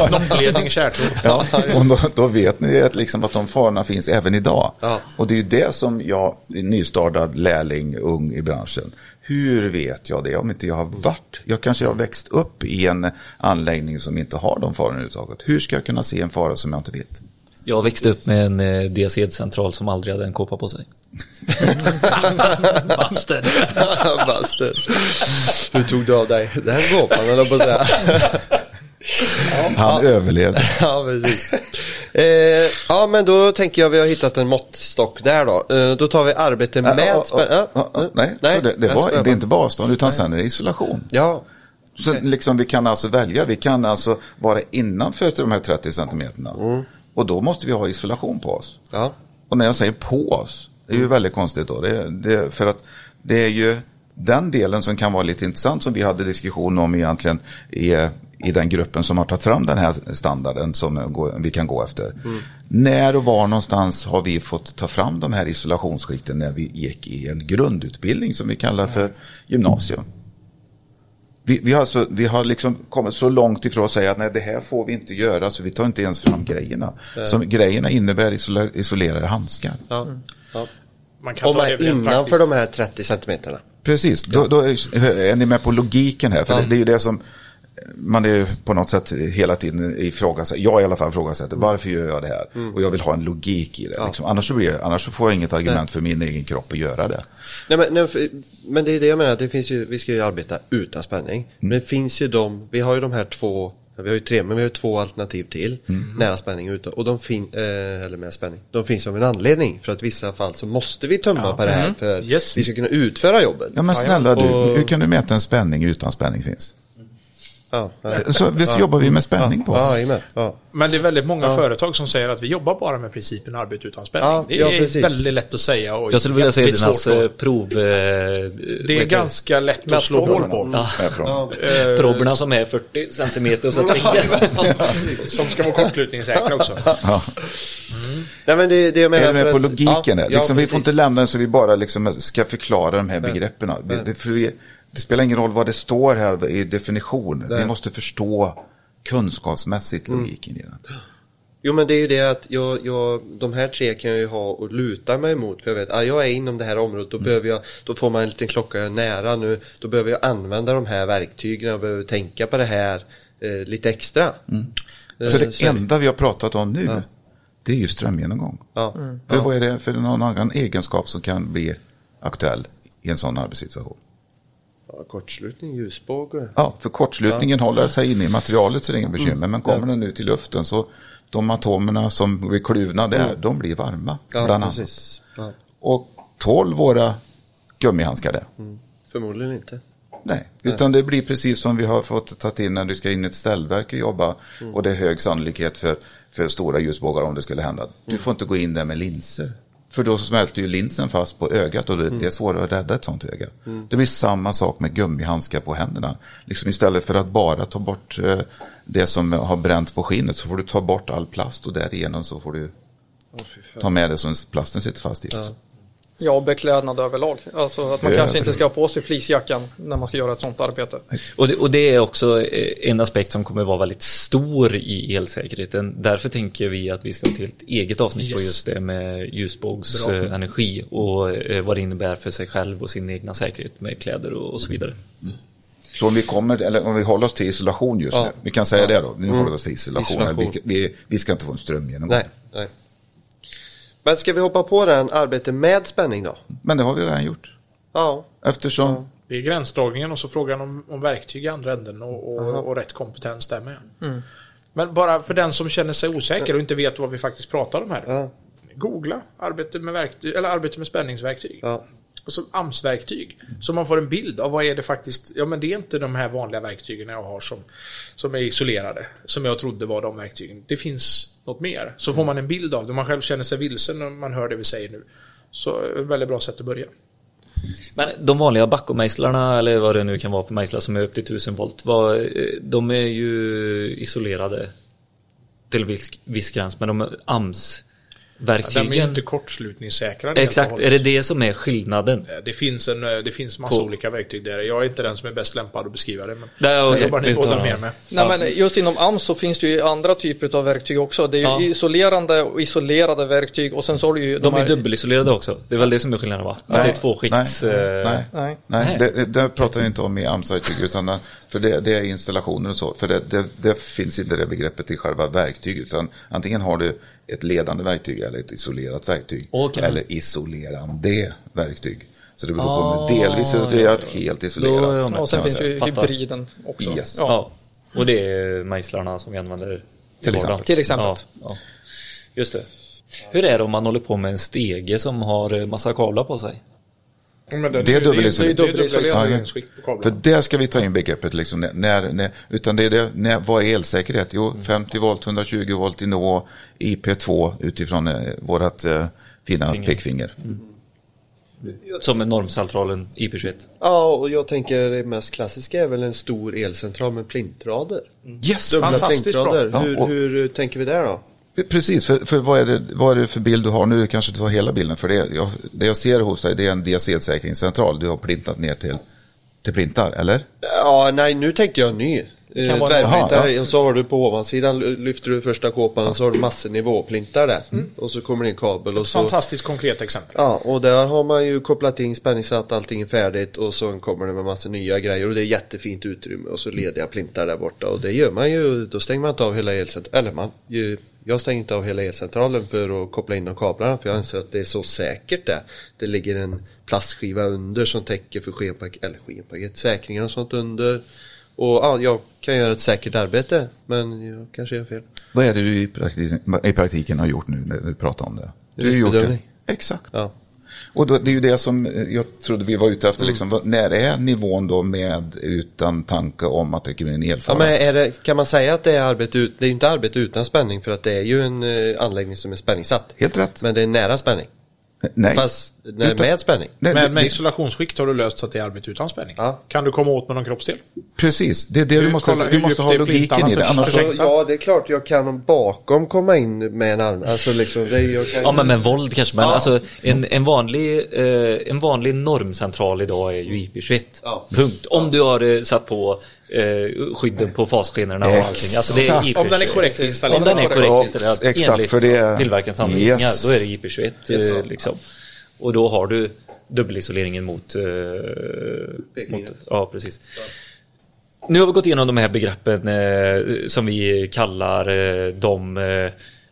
Knoppledning, kärltråd. Ja, och då, då vet ni att, liksom att de farorna finns även idag. Ja. Och det är ju det som jag, nystartad lärling, ung i branschen. Hur vet jag det om inte jag har varit? Jag kanske har växt upp i en anläggning som inte har de farorna överhuvudtaget. Hur ska jag kunna se en fara som jag inte vet? Jag växte upp med en eh, diacedcentral som aldrig hade en kåpa på sig. Bastard. Bastard. Hur tog du av dig den gåpan, eller på att säga? Han överlevde. ja, precis. Eh, ja, men då tänker jag vi har hittat en måttstock där då. Eh, då tar vi arbete med... Ja, ja, spänn- ja, ja, ja, Nej, nej, det, det, var, det är inte bara avstånd utan sen är det isolation. Ja, Så liksom, vi kan alltså välja, vi kan alltså vara innanför de här 30 centimeterna. Mm. Och då måste vi ha isolation på oss. ja. Och när jag säger på oss, det är Mm. ju väldigt konstigt då. Det, det, för att det är ju den delen som kan vara lite intressant som vi hade diskussion om egentligen i, i den gruppen som har tagit fram den här standarden som vi kan gå efter. Mm. När och var någonstans har vi fått ta fram de här isolationsskikten när vi gick i en grundutbildning som vi kallar för gymnasium? Vi, vi, har alltså, vi har liksom kommit så långt ifrån att säga att nej, det här får vi inte göra så vi tar inte ens fram grejerna. Som grejerna innebär isolerade handskar. ja. ja. Man kan Om ta man det är innanför de här 30 centimeterna. Precis, då, då är, ni med på logiken här. För Ja. det, det är ju det som man är på något sätt hela tiden ifrågasätter. Jag i alla fall ifrågasätter. Varför gör jag det här? Och jag vill ha en logik i det. Liksom. Annars, så blir annars så får jag inget argument för min egen kropp att göra det. Nej, men, nej, för, men det är det jag menar, det finns ju, vi ska ju arbeta utan spänning. Men det finns ju de, vi har ju de här två, vi har ju tre, men vi har två alternativ till. Nära spänning och utan, och de fin, eh, eller med spänning. De finns av en anledning, för att i vissa fall så måste vi tumma på det här för Yes. vi ska kunna utföra jobbet. Ja men snälla du, Och- hur kan du mäta en spänning utan spänning finns? Ja, ja. Så visst jobbar vi med spänning på. Ja, jajamän. ja. Men det är väldigt många företag som säger att vi jobbar bara med principen arbete utan spänning. Ja, det är väldigt lätt att säga och Jag skulle vilja säga Dinas eh, att- prov... Eh, Det är ganska lätt att slå hål på. Eh, Proberna som är 40 centimeter och så Som ska vara kortslutningssäkra också. Nej, men det, det jag menar Är du med för på att- logiken? Liksom, vi får inte lämna den så vi bara liksom ska förklara de här begreppen. Det, spelar ingen roll vad det står här i definition. Vi måste förstå kunskapsmässigt Mm. logiken i den. Jo men det är ju det att jag, jag, de här tre kan jag ju ha och luta mig mot. För jag vet, ah, jag är inom det här området, då behöver jag, då får man en liten klocka nära nu. Då behöver jag använda de här verktygen, jag behöver tänka på det här eh, lite extra. Eh, För det så- enda vi har pratat om nu, det är ju strömgenomgång. Ja. För vad är det för någon annan egenskap som kan bli aktuell i en sån arbetssituation? Ja, kortslutning, ljusbåge. Ja, för kortslutningen håller sig inne i materialet så det är inga bekymmer. Men kommer den ut i luften så de atomerna som blir kluvna där, de blir varma. Ja, bland annat. precis. Ja. Och tål våra gummihandskar det? Förmodligen inte. Nej, utan det blir precis som vi har fått ta in när du ska in i ett ställverk och jobba. Och det är hög sannolikhet för, för stora ljusbågar om det skulle hända. Du får inte gå in där med linser. För då smälter ju linsen fast på ögat och det, det är svårare att rädda ett sånt öga. Det blir samma sak med gummihandskar på händerna. Liksom istället för att bara ta bort eh, det som har bränt på skinnet så får du ta bort all plast och därigenom så får du ta med det som plasten sitter fast i. också. Ja, beklädnad överlag. Alltså att man Ja, kanske inte ska ha på sig fleecejackan när man ska göra ett sånt arbete. Och det, och det är också eh, en aspekt som kommer vara väldigt stor i elsäkerheten. Därför tänker vi att vi ska ha ett helt eget avsnitt på Yes. just det med ljusbågsenergi och eh, vad det innebär för sig själv och sin egna säkerhet med kläder och, och så vidare. Så om vi kommer, eller om vi håller oss till isolation just Ja. nu. Vi kan säga det då. Nu håller vi oss till isolation. Isolation. Vi, ska- vi, vi ska inte få en strömgenomgång. Nej, nej. Men ska vi hoppa på den arbete med spänning då? Men det har vi redan gjort. Ja. Eftersom Det är gränsdragningen och så frågan om, om verktyg i andra änden och, och, och rätt kompetens där med. Men bara för den som känner sig osäker och inte vet vad vi faktiskt pratar om här. Ja. Googla arbete med, verktyg, eller arbete med spänningsverktyg. Ja som AMS-verktyg. Så man får en bild av vad är det faktiskt. Ja men det är inte de här vanliga verktygen jag har som, som är isolerade. Som jag trodde var de verktygen. Det finns något mer. Så får man en bild av det. Man själv känner sig vilsen när man hör det vi säger nu. Så ett väldigt bra sätt att börja. Men de vanliga backomejslarna eller vad det nu kan vara för mejslar som är upp till 1000 volt. Vad, eh, de är ju isolerade till viss, viss gräns men de är AMS de är ju verktygen. inte kortslutningssäkrade. Exakt, är det det som är skillnaden? Eh, Det finns, en, eh, det finns massa På- olika verktyg där. Jag är inte den som är bäst lämpad att beskriva det. Men Nej, det okej, jobbar ni båda mer med. Nej, men just inom AMS så finns det ju andra typer av verktyg också. Det är ju Ja. isolerande och isolerade verktyg och sen så har du ju De är här- dubbelisolerade också. Det är väl det som är skillnaden va? Att det är två skikts... Nej, eh, nej, Nej. nej. Nej. Det, det, det pratar vi inte om i AMS-verktyg, utan för det, det är installationer och så. För det, det, det finns inte det begreppet i själva verktyg, utan antingen har du ett ledande verktyg eller ett isolerat verktyg. Okej. Eller isolerande verktyg. Så det beror på Ah, om det är delvis isolerat, helt isolerat. Och sen finns ju hybriden också. Yes. Ja. Och det är mejslarna som vi använder Till exempel. Till exempel. Ja. Just det. Hur är det om man håller på med en stege som har massa kablar på sig? Men Det är det är dubbelisolerat. dubbelisoleringsskikt på För kablarna. där ska vi ta in begreppet liksom, när- när, utan det är det, när, vad är elsäkerhet? Jo, 50 volt, 120 volt i nå, IP2 utifrån eh, vårat eh, fina Finger. pekfinger. Som är normcentralen IP21. Ja, och jag tänker det mest klassiska är väl en stor elcentral med plintrader. Yes! Dubbla Fantastiskt bra. plintrader. Ja, hur, och- hur tänker vi där då? Precis, för, för vad, är det, vad är det för bild du har nu? Kanske du tar hela bilden. För det jag, det jag ser hos dig det är en DSL-säkringscentral. Du har plintat ner till, till plintar, eller? Ja, nej, nu tänker jag ny. kan Eh, och så har du på ovansidan, lyfter du första kåpan och så har du massor nivåplintar där. Och så kommer det in kabel och så... Fantastiskt konkret exempel. Ja, och där har man ju kopplat in spänningssatt, allting är färdigt och så kommer det med massa nya grejer och det är jättefint utrymme och så lediga plintar där borta och det gör man ju, då stänger man inte av hela elcentralen, eller man, jag stänger inte av hela elcentralen för att koppla in de kablarna för jag anser att det är så säkert där. Det ligger en plastskiva under som täcker för skenpaket, eller skenpaket, säkringar och sånt under. Och ja, jag kan göra ett säkert arbete, men jag kanske gör fel. Vad är det du i praktiken, i praktiken har gjort nu när du pratar om det? Det. Riskbedömning. Exakt. Ja. Och då, det är ju det som jag trodde vi var ute efter. Liksom. Vad- När är nivån då med utan tanke om att det kan bli en elfara? Ja, det, kan man säga att det är arbete ut, det är inte arbete utan spänning för att det är ju en eh, anläggning som är spänningssatt. Helt rätt. Men det är nära spänning. Nej. Fast när, Utan- med spänning. Nej, Men med isolationsskikt har du löst så att det är arbete utan spänning. Ja. Kan du komma åt med någon kroppsdel? Precis, det är det du Hur- måste, kolla du måste ha logiken i det. Annars Alltså, så, ja, det är klart jag kan bakom komma in med en arm. Alltså liksom, det jag kan, Ja men med våld kanske, men alltså en, en, vanlig, eh, en vanlig normcentral idag är ju IP21. Ja. Punkt. Om du har eh, satt på eh, skydden på fasskenorna och allting. Alltså det är Exakt. IP21. Om den är korrekt Om installerad. den är korrekt Ja, installerad exakt, enligt för det- tillverkarens anvisningar, Yes. då är det IP21. Yes. Eh, liksom. Och då har du dubbelisoleringen mot... Eh, mot ja, precis. Nu har vi gått igenom de här begreppen eh, som vi kallar eh, de eh,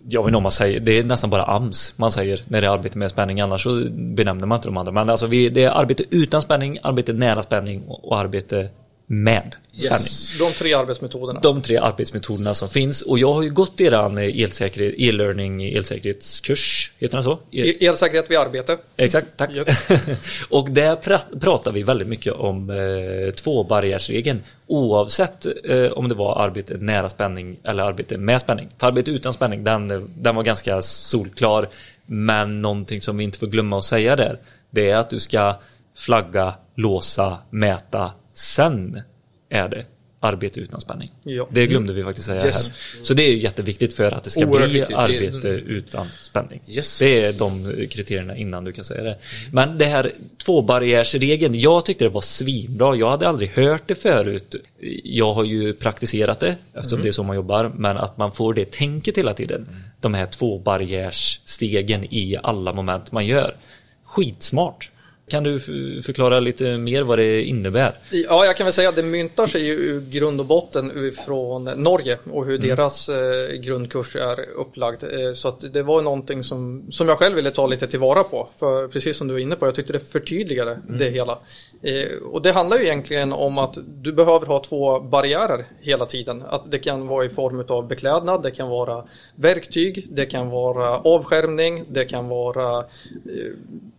jag vet inte om man säger, det är nästan bara AMS man säger när det är arbete med spänning, annars så benämner man inte de andra. Men alltså vi, det är arbete utan spänning, arbete nära spänning och, och arbete med spänning. Yes. De tre arbetsmetoderna. De tre arbetsmetoderna som finns och jag har ju gått eran elsäkerhet, e-learning elsäkerhetskurs, heter den så? E- E- Elsäkerhet vid arbete. Exakt, tack. Yes. och där pra- pratar vi väldigt mycket om eh, tvåbarriärsregeln oavsett eh, om det var arbete nära spänning eller arbete med spänning. För arbete utan spänning, den, eh, den var ganska solklar. Men någonting som vi inte får glömma att säga där, det är att du ska flagga, låsa, mäta, sen är det arbete utan spänning. Ja. Det glömde vi faktiskt säga Yes. här. Så det är jätteviktigt för att det ska Oerhört bli viktigt. Det- arbete utan spänning. Yes. Det är de kriterierna innan du kan säga det. Men det här tvåbarriärsregeln, jag tyckte det var svinbra. Jag hade aldrig hört det förut. Jag har ju praktiserat det eftersom det är så man jobbar. Men att man får det tänket hela tiden. De här tvåbarriärsstegen i alla moment man gör. Skitsmart. Kan du förklara lite mer vad det innebär? Ja, jag kan väl säga att det myntar sig ju ur grund och botten från Norge och hur deras eh, grundkurs är upplagd. Eh, så att det var någonting som, som jag själv ville ta lite tillvara på. För precis som du var inne på, jag tyckte det förtydligade det hela. Eh, och det handlar ju egentligen om att du behöver ha två barriärer hela tiden. Att det kan vara i form av beklädnad, det kan vara verktyg, det kan vara avskärmning, det kan vara eh,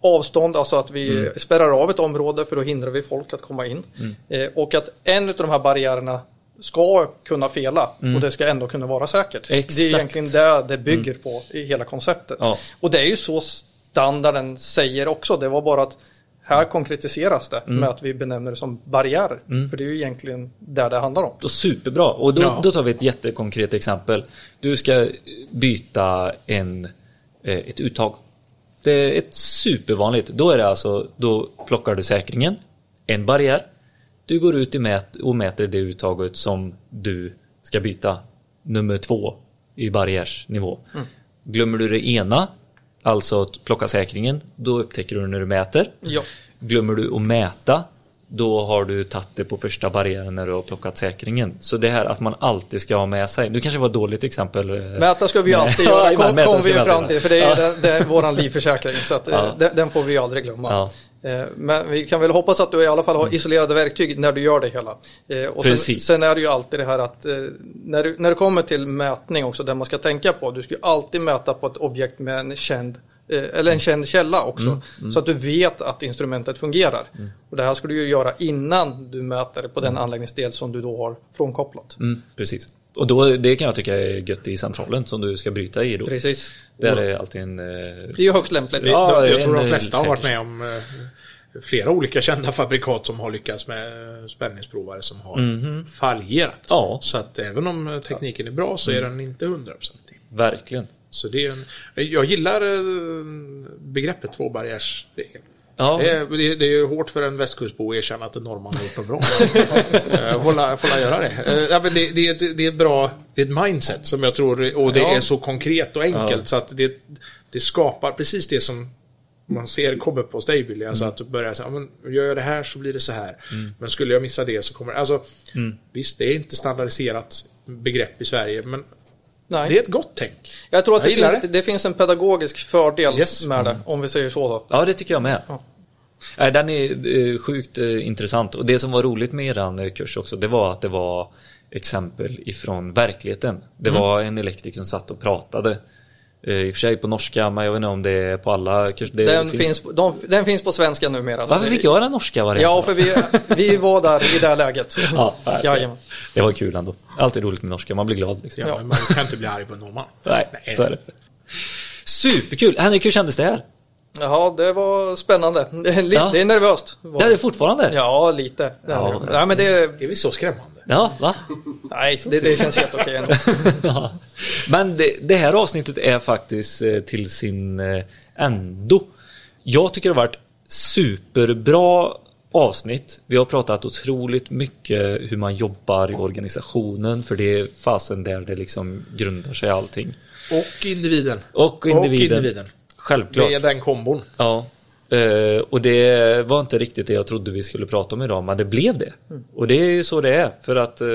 avstånd, alltså att vi spärrar av ett område för då hindrar vi folk att komma in. Eh, och att en av de här barriärerna ska kunna fela och det ska ändå kunna vara säkert. Det är Exakt. egentligen det det bygger på i hela konceptet. Ja. Och det är ju så standarden säger också. Det var bara att här konkretiseras det med att vi benämner det som barriärer. För det är ju egentligen där det handlar om. Och superbra. Och då, Ja. då tar vi ett jättekonkret exempel. Du ska byta en eh, ett uttag. Det är ett supervanligt. Då är det alltså, då plockar du säkringen, en barriär. Du går ut i mät och mäter det uttaget som du ska byta. Nummer två i barriärsnivå. Glömmer du det ena, alltså att plocka säkringen, då upptäcker du när du mäter. Ja. Glömmer du att mäta, då har du tagit det på första barriären när du har plockat säkringen. Så det här att man alltid ska ha med sig. Nu kanske var ett dåligt exempel. eh, Mäta ska vi ju alltid Ja, göra, kom, kom vi ju fram till. För det är, göra. det, det är våran livförsäkring, så att, eh, Ja. den, den får vi ju aldrig glömma. Ja. Eh, Men vi kan väl hoppas att du i alla fall har isolerade verktyg när du gör det hela. Eh, Och sen, sen är det ju alltid det här att eh, när du, när du kommer till mätning också, det man ska tänka på, du ska ju alltid mäta på ett objekt med en känd eller en känd källa också. Så att du vet att instrumentet fungerar. Och det här ska du ju göra innan du mäter på den anläggningsdel som du då har frånkopplat. Mm, precis. Och då, det kan jag tycka är gött i centralen som du ska bryta i då. Precis. Där är alltid en... eh, Det är ju högst lämpligt. Ja, jag tror de flesta har eh, varit med om eh, flera olika kända fabrikat som har lyckats med eh, spänningsprovare som har fallerat. Mhm. Ja. Så att även om eh, tekniken är bra så är den inte hundraprocentig. Verkligen. Så det är en, jag gillar eh, begreppet tvåbarriärsregel. Ja, Det är, det, är, det är hårt för en västkustbo att erkänna att en norrman har gjort något bra. Eh, Hålla, får jag göra det? Eh, Ja, men det, det, är ett, det är ett bra det är ett mindset som jag tror, och det Ja. är så konkret och enkelt Ja. så att det, det skapar precis det som man ser kommer på Stable. Alltså att börja säga, ja, men gör jag det här så blir det så här. Men skulle jag missa det så kommer alltså Visst, det är inte standardiserat begrepp i Sverige, men Nej. det är ett gott tänk. Jag tror att Jag det finns, det. det finns en pedagogisk fördel Yes. med det, om vi säger så. Då. ja det tycker jag med. Ja. Nej, den är eh, sjukt eh, intressant. Och det som var roligt med eran eh, kurs också, det var att det var exempel ifrån verkligheten. Det Mm. var en elektriker som satt och pratade. I och för sig på norska, men jag vet inte om det är på alla kurser. Det Den, finns, de, den finns på svenska numera. så Varför det- fick jag den norska varianten? Ja, för vi, vi var där i det här läget. Ja. Jajamän. det var kul ändå. Alltid roligt med norska, man blir glad liksom. Ja, Ja. men Man kan inte bli arg på en norrman. Nej, så är det. Superkul! Henrik, hur kändes det här? Jaha, det var spännande. Är, Ja. det är nervöst. Det är det fortfarande? Ja, lite. Det är Ja. Nej, men det, Är vi så skrämmande? Ja, va? nej, det, det känns helt okej ändå. Ja. Men det, det här avsnittet är faktiskt eh, till sin eh, ändå. Jag tycker det har varit superbra avsnitt. Vi har pratat otroligt mycket hur man jobbar i organisationen för det är fasen där det liksom grundar sig allting. Och individen. Och individen. individen. Självklart. Det är den kombon. Ja. Eh, och det var inte riktigt det jag trodde vi skulle prata om idag, men det blev det. Och det är ju så det är, för att eh,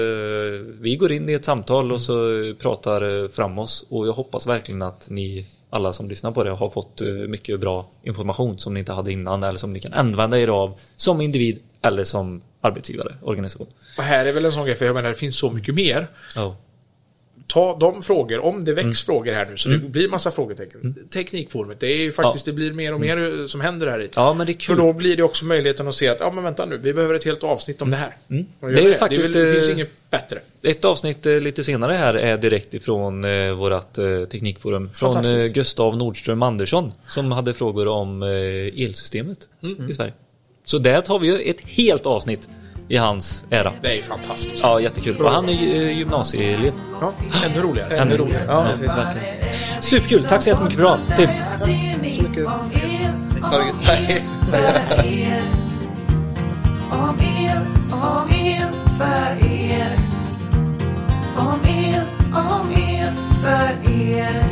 vi går in i ett samtal och så pratar eh, fram oss. Och jag hoppas verkligen att ni alla som lyssnar på det har fått mycket bra information som ni inte hade innan eller som ni kan använda er av som individ eller som arbetsgivare, organisation. Och här är väl en sån grej, för jag menar det finns så mycket mer. Ja. Ta de frågor, om det väcks Mm. frågor här nu så det blir massa frågetecken. Teknikforumet, det är ju faktiskt, det blir mer och mer eh, som händer här i. ja, men det är För kul. då blir det också möjligheten att se att, ja men vänta nu, vi behöver ett helt avsnitt om det här. Mm. Det är det. faktiskt, det, väl- det eh, finns inget bättre. Ett avsnitt eh, lite senare här är direkt ifrån eh, vårat eh, teknikforum. Från eh. Gustav Nordström Andersson som hade frågor om eh, elsystemet Mm. i Sverige. Så där tar vi ju ett helt avsnitt i hans ära. Det är ju fantastiskt. Ja, jättekul. Och han är ju, eh, gymnasieelev. Ja, ännu roligare. Ännu roligare. Ja, verkligen. Superkul. Tack så jättemycket för idag. Tim. Så mycket. Om el, om el för er. Om el, om el för er.